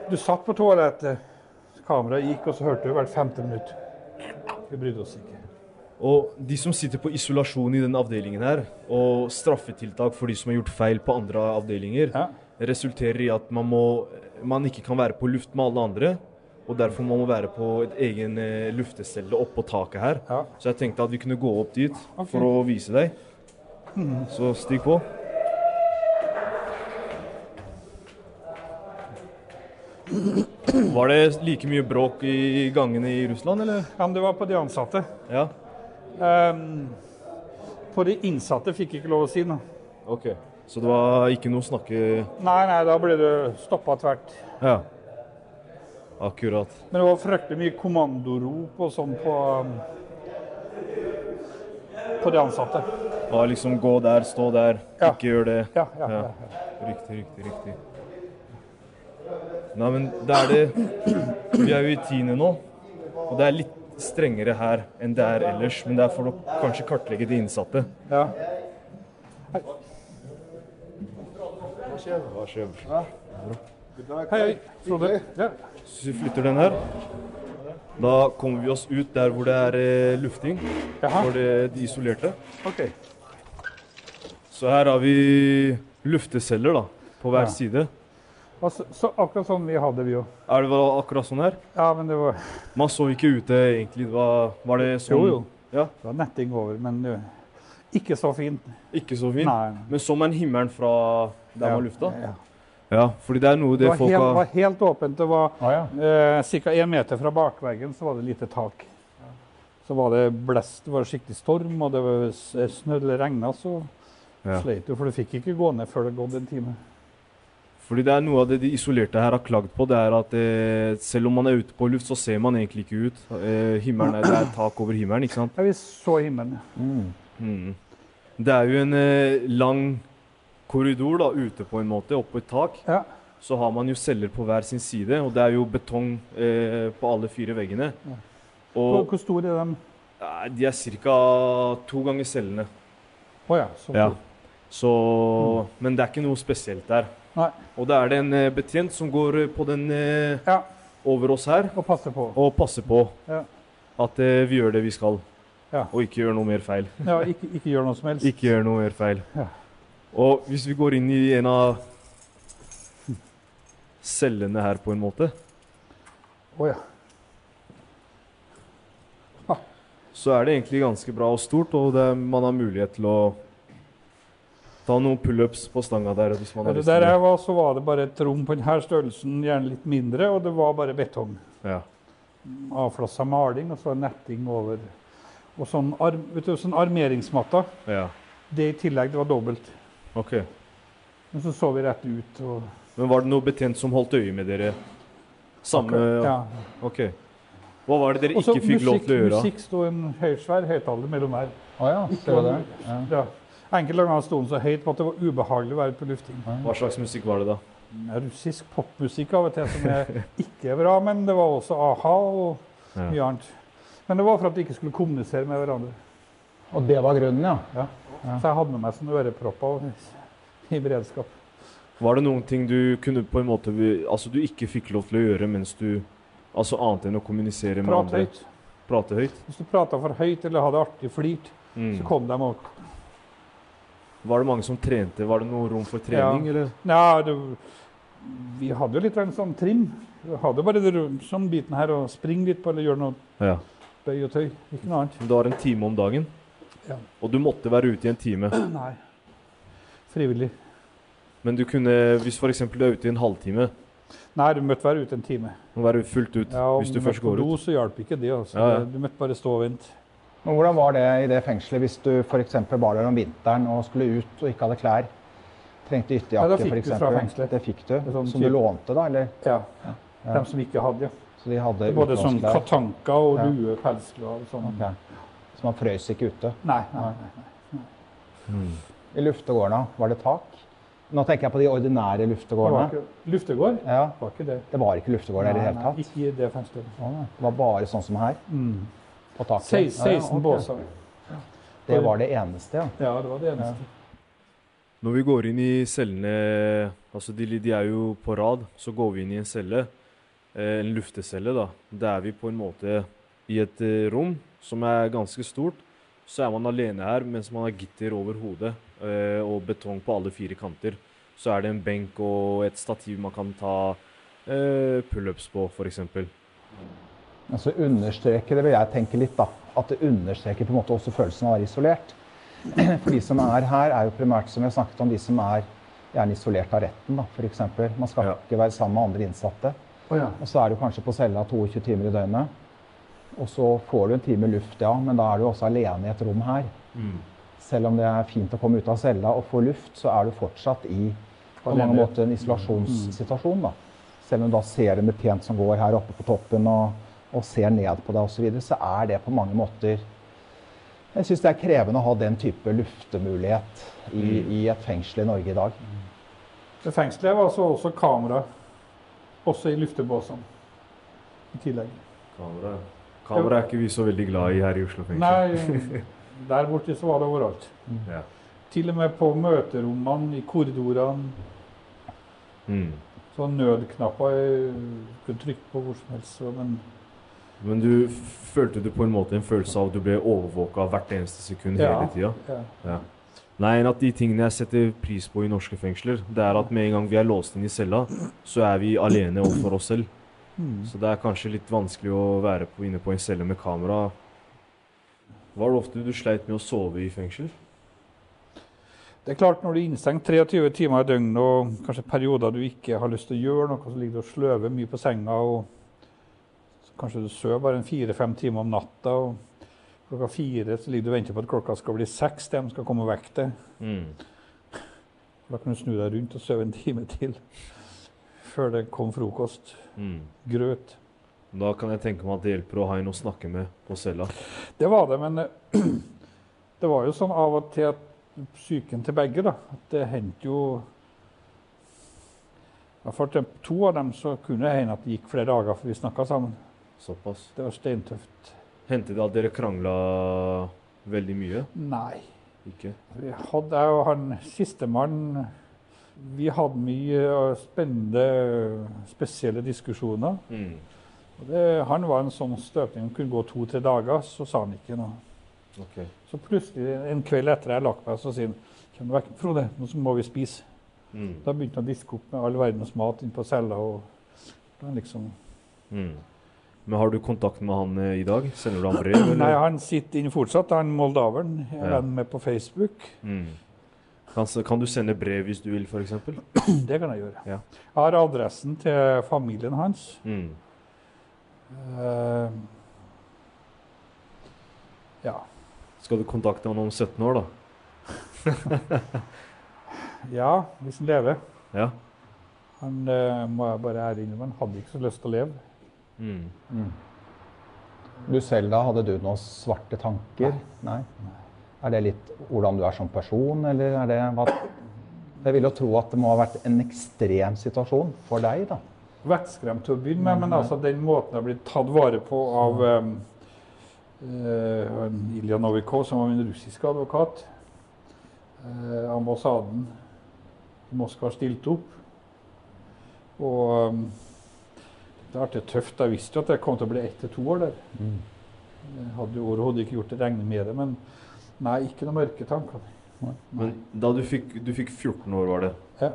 du satt på toalettet, kameraet gikk, og så hørte vi hvert femte minutt. Vi brydde oss ikke. Og de som sitter på isolasjon i denne avdelingen her, og straffetiltak for de som har gjort feil på andre avdelinger, resulterer i at man, må, man ikke kan være på luft med alle andre. Og derfor må man være på et egen luftestelle luftecelle oppå taket her. Så jeg tenkte at vi kunne gå opp dit okay. for å vise deg. Så stig på. Var det like mye bråk i gangene i Russland, eller? Ja, men det var på de ansatte. Ja. Um, på de innsatte fikk jeg ikke lov å si noe. Ok. Så det var ikke noe snakke Nei, nei, da ble det stoppa tvert. Ja. Akkurat. Men det var fryktelig mye kommandorop og sånn på um, på de ansatte. Ja, liksom gå der, stå der, Ja. ikke gjør det. Ja, ja, ja. Riktig, riktig, riktig. Nei, men det er det Vi er jo i tiende nå, og det er litt strengere her enn det er ellers. Men det er for å kanskje kartlegge de innsatte. ja. Hva skjer? Hei, hei. Frode. Ja. Så vi flytter den her. Da kommer vi oss ut der hvor det er eh, lufting Jaha. for det, de isolerte. OK. Så her har vi lufteceller da, på hver Ja. side. Så, så akkurat sånn vi hadde vi jo. Er det akkurat sånn her? Ja, men det var, Man så ikke ute egentlig. Det var, var det sånn? Jo, jo. Ja, det var netting over, men jo. ikke så fint. ikke så fint. Nei. Men så man himmelen fra der man lufta? Ja. Ja, fordi det er noe Det det var folk helt, har var helt åpent. Det var ah, ja. eh, ca. én meter fra bakveggen så var det lite tak. Så var det blest, det var skikkelig storm, og det var snø eller regna, så Ja. sleit du. For du fikk ikke gå ned før det gått en time. Fordi det er noe av det de isolerte her har klagd på, det er at eh, selv om man er ute på luft, så ser man egentlig ikke ut. Eh, himmelen er, det er tak over himmelen, ikke sant? Ja, vi så himmelen. Mm. Mm. Det er jo en eh, lang korridor da, ute på en måte, oppå et tak. Ja. Så har man jo celler på hver sin side, og det er jo betong eh, på alle fire veggene. Ja. Og hvor store er de? eh, de er ca. to ganger cellene. Å ja. Så Ja. stor. mm. Men det er ikke noe spesielt der. Nei. Og da er det en eh, betjent som går eh, på den eh, Ja, over oss her og passer på. og passer på Ja. at vi gjør det vi skal. Ja. Og ikke gjør noe mer feil. Ja, ikke, ikke gjør noe som helst. Ikke gjør noe mer feil. Ja. Og hvis vi går inn i en av cellene her, på en måte, Å ja. så er det egentlig ganske bra og stort, og det, man har mulighet til å ta noen pullups på stanga der hvis man har det lyst til der jeg var, så var det bare et rom på denne størrelsen, gjerne litt mindre, og det var bare betong. Ja. Avflassa maling, og så netting over. Og sånn, arm, vet du, sånn armeringsmatta. ja. Det i tillegg, det var dobbelt. Ok. Men så så vi rett ut. og... Men var det noe betjent som holdt øye med dere? Samme Ja. Ok. Hva var det dere Også ikke fikk lov til å gjøre? Musikk sto en høy, svær høyttaler mellom her. Å ja, det var det? Ja. Ja. Enkelte ganger sto den så høyt på at det var ubehagelig å være på lufting. Hva slags musikk var det da? Russisk popmusikk av og til som er ikke er bra, men det var også a-ha og Ja. mye annet. Men det var for at de ikke skulle kommunisere med hverandre. Og det var grunnen, ja. Så jeg hadde med meg sånne ørepropper i beredskap. Var det noen ting du kunne på en måte Altså du ikke fikk lov til å gjøre mens du Altså annet enn å kommunisere med andre? andre? høyt. Prate høyt? Hvis du prata for høyt eller hadde artig flirt, Mm. så kom de og Var det mange som trente? Var det noe rom for trening, Ja. eller? Ja, det, vi hadde jo litt grann sånn trim. Vi hadde bare det sånn biten her og springe litt på eller gjøre noe Ja. bøy og tøy. Ikke noe annet. Du har en time om dagen, Ja. og du måtte være ute i en time. Nei. Frivillig. Men du kunne, hvis f.eks. du er ute i en halvtime, Nei, du måtte være ute en time. må være fullt ut Ja, hvis du du først møtte på går do, ut. så hjalp ikke det. Altså. Ja, ja. Du måtte bare stå og vente. Men hvordan var det i det fengselet hvis du f.eks. var der om vinteren og skulle ut og ikke hadde klær? Trengte Ja, ytterjakke da for fikk du eksempel. fra fengselet. Det fikk du. det sånn som du lånte, da? Eller? Ja. Ja. De som ikke hadde. Så de hadde Både sånn katanka og Ja. lue, pelsklær og sånn. Okay. Så man frøs ikke ute? Nei, nei, nei. I luftegårdene, var det tak? Nå tenker jeg på de ordinære luftegårdene. luftegård? Ja, Det var ikke det. Det var ikke luftegård i det hele hele nei, tatt? Ikke i det fengselet. Å. Det var bare sånn som her, Mm. På taket? Se- 16 Ja, ja, ok. båser. Det var det eneste, ja. Ja, det var det eneste. Når vi går inn i cellene Altså de, de er jo på rad, så går vi inn i en celle. Eh, en luftecelle, da. Der er vi på en måte i et eh, rom som er ganske stort. Så er man alene her mens man har gitter over hodet eh, og betong på alle fire kanter. Så er det en benk og et stativ man kan ta eh, pullups på, f.eks. Altså understreker det, vil jeg tenke litt, da. At det understreker på en måte også følelsen av å være isolert. For de som er her, er jo primært, som vi har snakket om, de som er gjerne isolert av retten, da, f.eks. Man skal Ja. ikke være sammen med andre innsatte. Oh, ja. Og så er du kanskje på cella 22 timer i døgnet. Og så får du en time luft, ja, men da er du også alene i et rom her. Selv om det er fint å komme ut av cella og få luft, så er du fortsatt i på mange måter en isolasjonssituasjon. da. Selv om du da ser en betjent som går her oppe på toppen og, og ser ned på deg osv., så, videre, så er det på mange måter Jeg syns det er krevende å ha den type luftemulighet i, i et fengsel i Norge i dag. Det fengselet var så også kamera, også i luftebåsene. I tillegg. Kamera. Kamera er ikke vi så veldig glad i her i Oslo fengsel. Nei, der borte så var det overalt. Ja. Til og med på møterommene, i korridorene. Mm. Så nødknapper kunne trykke på hvor som helst. Men Men du følte du på en måte en følelse av at du ble overvåka hvert eneste sekund Ja, hele tida? ja. Ja. Nei, en av de tingene jeg setter pris på i norske fengsler, det er at med en gang vi er låst inn i cella, så er vi alene overfor oss selv. Mm. Så det er kanskje litt vanskelig å være på, inne på en celle med kamera. Var det ofte du sleit med å sove i fengsel? Det er klart Når du er innstengt 23 timer i døgnet og kanskje perioder du ikke har lyst til å gjøre noe, så ligger du og sløver mye på senga, og kanskje du sover bare en fire-fem timer om natta. og Klokka fire så ligger du og venter på at klokka skal bli seks, de skal komme og vekke deg. Mm. Da kan du snu deg rundt og sove en time til før det kom frokost. Mm. Grøt. Da kan jeg tenke meg at det hjelper å ha en å snakke med på cella. Det var det, men det var jo sånn av og til at psyken til begge, da. At det hendte jo For to av dem så kunne det hende at det gikk flere dager før vi snakka sammen. Såpass. Det var steintøft. Hendte det at dere krangla veldig mye? Nei. Ikke? Vi hadde, jeg og han sistemann Vi hadde mye spennende, spesielle diskusjoner. Mm. Det, han var en sånn støpning som kunne gå to-tre dager, så sa han ikke noe. Ok. Så plutselig en kveld etter jeg lagt meg, så sier han Kom vekk, Frode, nå må vi spise. Mm. Da begynte han å diske opp med all verdens mat inn på cella. og da liksom... Mm. Men har du kontakt med han eh, i dag? Sender du han brev? Eller? Nei, han sitter inne fortsatt. Han moldaveren. Jeg er Ja. venn med på Facebook. Mm. Kan, kan du sende brev hvis du vil, f.eks.? Det kan jeg gjøre. Ja. Jeg har adressen til familien hans. Mm. Uh, ja. Skal du kontakte han om 17 år, da? ja, hvis han lever. Ja. Han uh, må jeg bare ære innrømme, han hadde ikke så lyst til å leve. Mm. Du selv da, hadde du noen svarte tanker? Nei. Er det litt hvordan du er som person, eller er det hva Jeg vil jo tro at det må ha vært en ekstrem situasjon for deg, da. Vettskremt til å begynne med, men altså den måten jeg blitt tatt vare på av um, uh, Ilja Novikov, som var min russiske advokat. uh, ambassaden i Moskva stilte opp. Og um, det har vært tøft. Jeg visste jo at jeg kom til å bli ett til to år der. Jeg hadde jo overhodet ikke gjort det regne med det, men nei, ikke noen mørke tanker. Men da du fikk, du fikk 14 år, var det? Ja.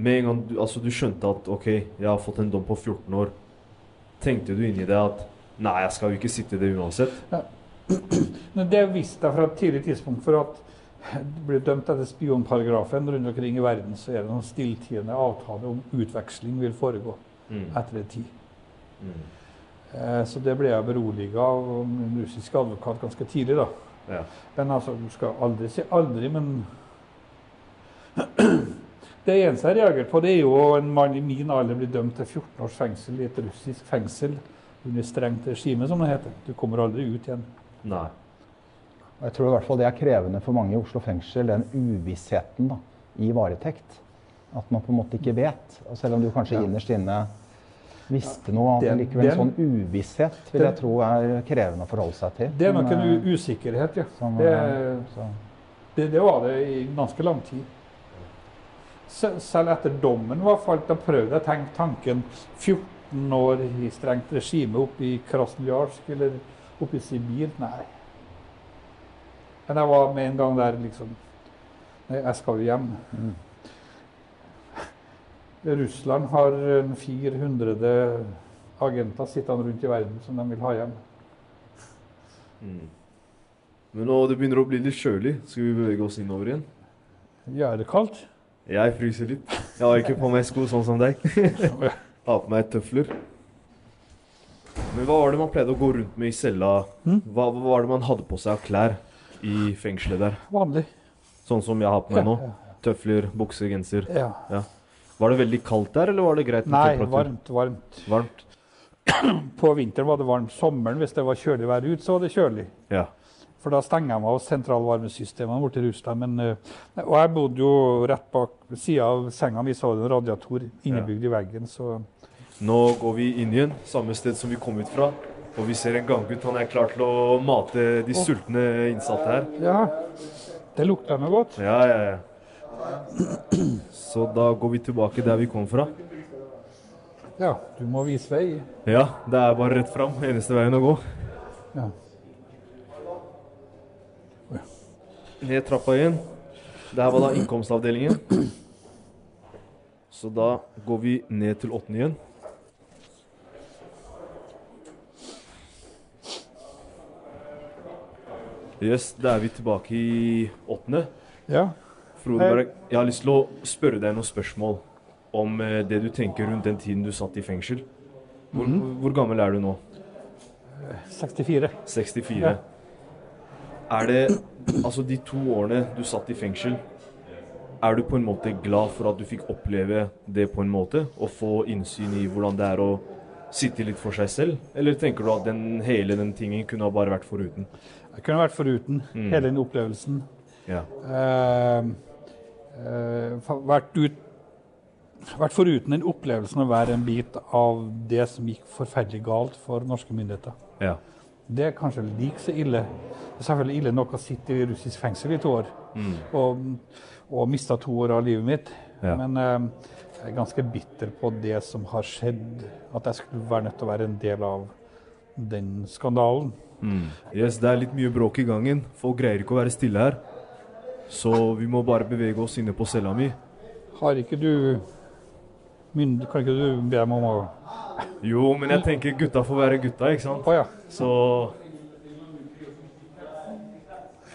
Med en gang du, altså, du skjønte at OK, jeg har fått en dom på 14 år, tenkte du inni deg at nei, jeg skal jo ikke sitte i det uansett? Men det visste jeg fra et tidlig tidspunkt. For at du blir dømt etter spionparagrafen rundt omkring i verden, så er det noen stilltiende avtale om utveksling vil foregå Mm. Etter en tid. Mm. Eh, så det ble jeg beroliga av en russisk advokat ganske tidlig, da. Ja. Men altså, du skal aldri si aldri, men Det eneste jeg reagerer på, det er jo en mann i min alder blir dømt til 14 års fengsel i et russisk fengsel under strengt regime, som det heter. Du kommer aldri ut igjen. Nei. Jeg tror i hvert fall det er krevende for mange i Oslo fengsel, den uvissheten da, i varetekt. At man på en måte ikke vet. Og selv om du kanskje Ja. innerst inne visste noe, Den- likevel en sånn uvisshet vil jeg tro er krevende å forholde seg til. Det er nok en usikkerhet, ja. som, Det, eh, det, det var det i ganske lang tid. Se- Selv etter dommen var falt, da prøvde jeg å tenke tanken 14 år i strengt regime oppe i Krasnojarsk eller oppe i Sibir. Nei. Men jeg var med en gang der liksom Nei, jeg skal jo hjem. Mm. Russland har 400 agenter sittende rundt i verden som de vil ha hjem. Mm. Men nå det begynner å bli litt kjølig. Skal vi bevege oss innover igjen? Ja, er det kaldt? Jeg fryser litt. Jeg har ikke på meg sko sånn som deg. Har på meg tøfler. Men hva var det man pleide å gå rundt med i cella? Mm. Hva, hva var det man hadde på seg av klær i fengselet der? Vanlig. Sånn som jeg har på meg nå? Tøfler, bukse, genser. Ja. Ja. Var det veldig kaldt der, eller var det greit Nei, varmt, varmt. Varmt? På vinteren var det varmt. Sommeren, hvis det var kjølig vær ut, så var det kjølig. Ja. For da stenger de av sentralvarmesystemene borti Russland. Men, eh, og jeg bodde jo rett bak sida av senga mi, så var det en radiator innebygd i veggen. Så Nå går vi inn igjen, samme sted som vi kom ut fra. Og vi ser en ganggutt. Han er klar til å mate de sultne innsatte her. ja, det lukter noe godt. Ja, ja, ja. Så da går vi tilbake der vi kom fra. Ja, du må vise vei. Ja, det er bare rett fram. Eneste veien å gå. Ja. Ned trappa igjen. Det her var da innkomstavdelingen. Så da går vi ned til åttende igjen. Yes, da er vi tilbake i åttende. Ja. Frode Berg, jeg har lyst til å spørre deg noen spørsmål om eh, det du tenker rundt den tiden du satt i fengsel. Hvor, Mhm. hvor gammel er du nå? 64. 64. Ja. Er det Altså, de to årene du satt i fengsel, er du på en måte glad for at du fikk oppleve det på en måte? Og få innsyn i hvordan det er å sitte litt for seg selv? Eller tenker du at den, hele den tingen kunne ha bare vært foruten? Jeg kunne vært foruten Mm. hele den opplevelsen. Ja. Eh, eh, fa- vært, ut, vært foruten den opplevelsen å være en bit av det som gikk forferdelig galt for norske myndigheter. Ja. Det er kanskje like så ille. Det er selvfølgelig ille nok å sitte i russisk fengsel i to år Mm. og, og miste to år av livet mitt. Ja. Men eh, jeg er ganske bitter på det som har skjedd. At jeg skulle være nødt til å være en del av den skandalen. Mm. Yes, det er litt mye bråk i gangen. Folk greier ikke å være stille her. Så vi må bare bevege oss inne på cella mi. Har ikke du mynd... Kan ikke du be meg om å Jo, men jeg tenker gutta får være gutta, ikke sant? Oh, ja. Så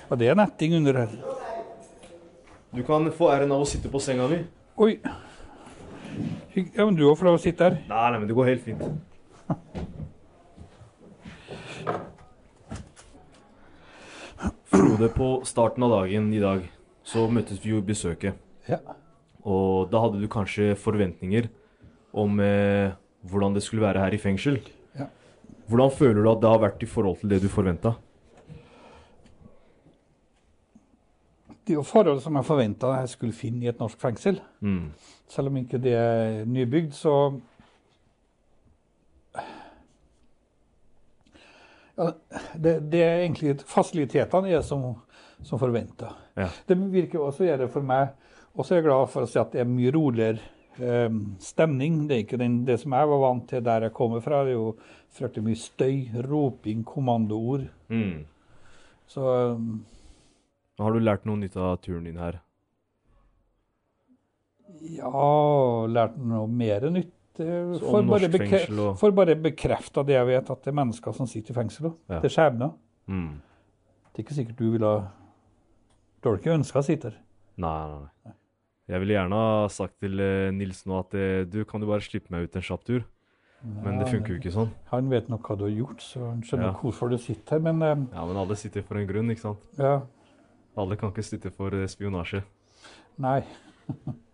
Og det er netting under her. du kan få æren av å sitte på senga mi. Oi. Ja, men du òg får lov å sitte her. Nei, nei, men det går helt fint. Frode, på starten av dagen i dag så møttes vi jo i besøket. Ja. Og da hadde du kanskje forventninger om eh, hvordan det skulle være her i fengsel. Ja. Hvordan føler du at det har vært i forhold til det du forventa? Det er jo forhold som jeg forventa jeg skulle finne i et norsk fengsel. Mm. Selv om ikke det er nybygd, så ja, det, det er egentlig fasilitetene er som, som forventa. Ja. Det virker også å gjøre for meg Og så er jeg glad for å si at det er mye roligere eh, stemning. Det er ikke den, det som jeg var vant til der jeg kommer fra. Det er jo fryktelig mye støy, roping, kommandoord. Mm. Så um, Har du lært noe nytt av turen din her? Ja, lært noe mer nytt. Eh, Så Får bare, fengsel og- får bare bekrefta det jeg vet, at det er mennesker som sitter i fengsel. Ja. Det er skjebner. Mm. Det er ikke sikkert du ville ha Du har ikke ønska å sitte her. Nei, nei, nei. Jeg ville gjerne ha sagt til eh, Nils nå at eh, du kan du bare slippe meg ut en kjapp tur. Men det funker jo ikke sånn. Han vet nok hva du har gjort, så han skjønner Ja. hvorfor du sitter her. Men eh, Ja, men alle sitter for en grunn, ikke sant? ja, Alle kan ikke sitte for eh, spionasje. nei.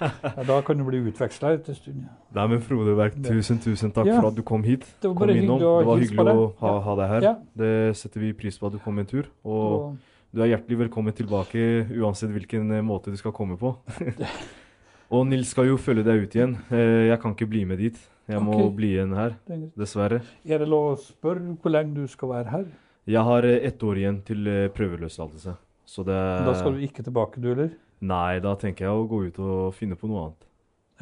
ja, da kan du bli utveksla etter en stund. Nei, men Frode Berg, tusen, tusen takk Ja. for at du kom hit. Det var innom. Det var hyggelig å ha, ha deg her. Ja. Det setter vi pris på at du kom en tur. Og Og du er hjertelig velkommen tilbake uansett hvilken eh, måte du skal komme på. og Nils skal jo følge deg ut igjen. Eh, Jeg kan ikke bli med dit. Jeg må okay. bli igjen her, er dessverre. er det lov å spørre hvor lenge du skal være her? Jeg har eh, ett år igjen til prøveløslatelse. Så det Da skal du ikke tilbake, du heller? Nei, da tenker jeg å gå ut og finne på noe annet.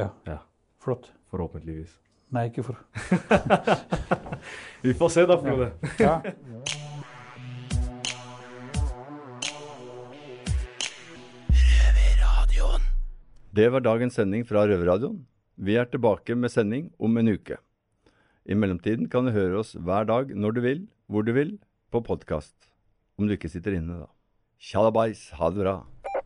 Ja. Ja. Flott. Forhåpentligvis. Nei, ikke for Vi får se da, Frode. Ja. Det var dagens sending fra Røverradioen. Vi er tilbake med sending om en uke. I mellomtiden kan du høre oss hver dag når du vil, hvor du vil, på podkast. Om du ikke sitter inne, da. Tjalabais, ha det bra.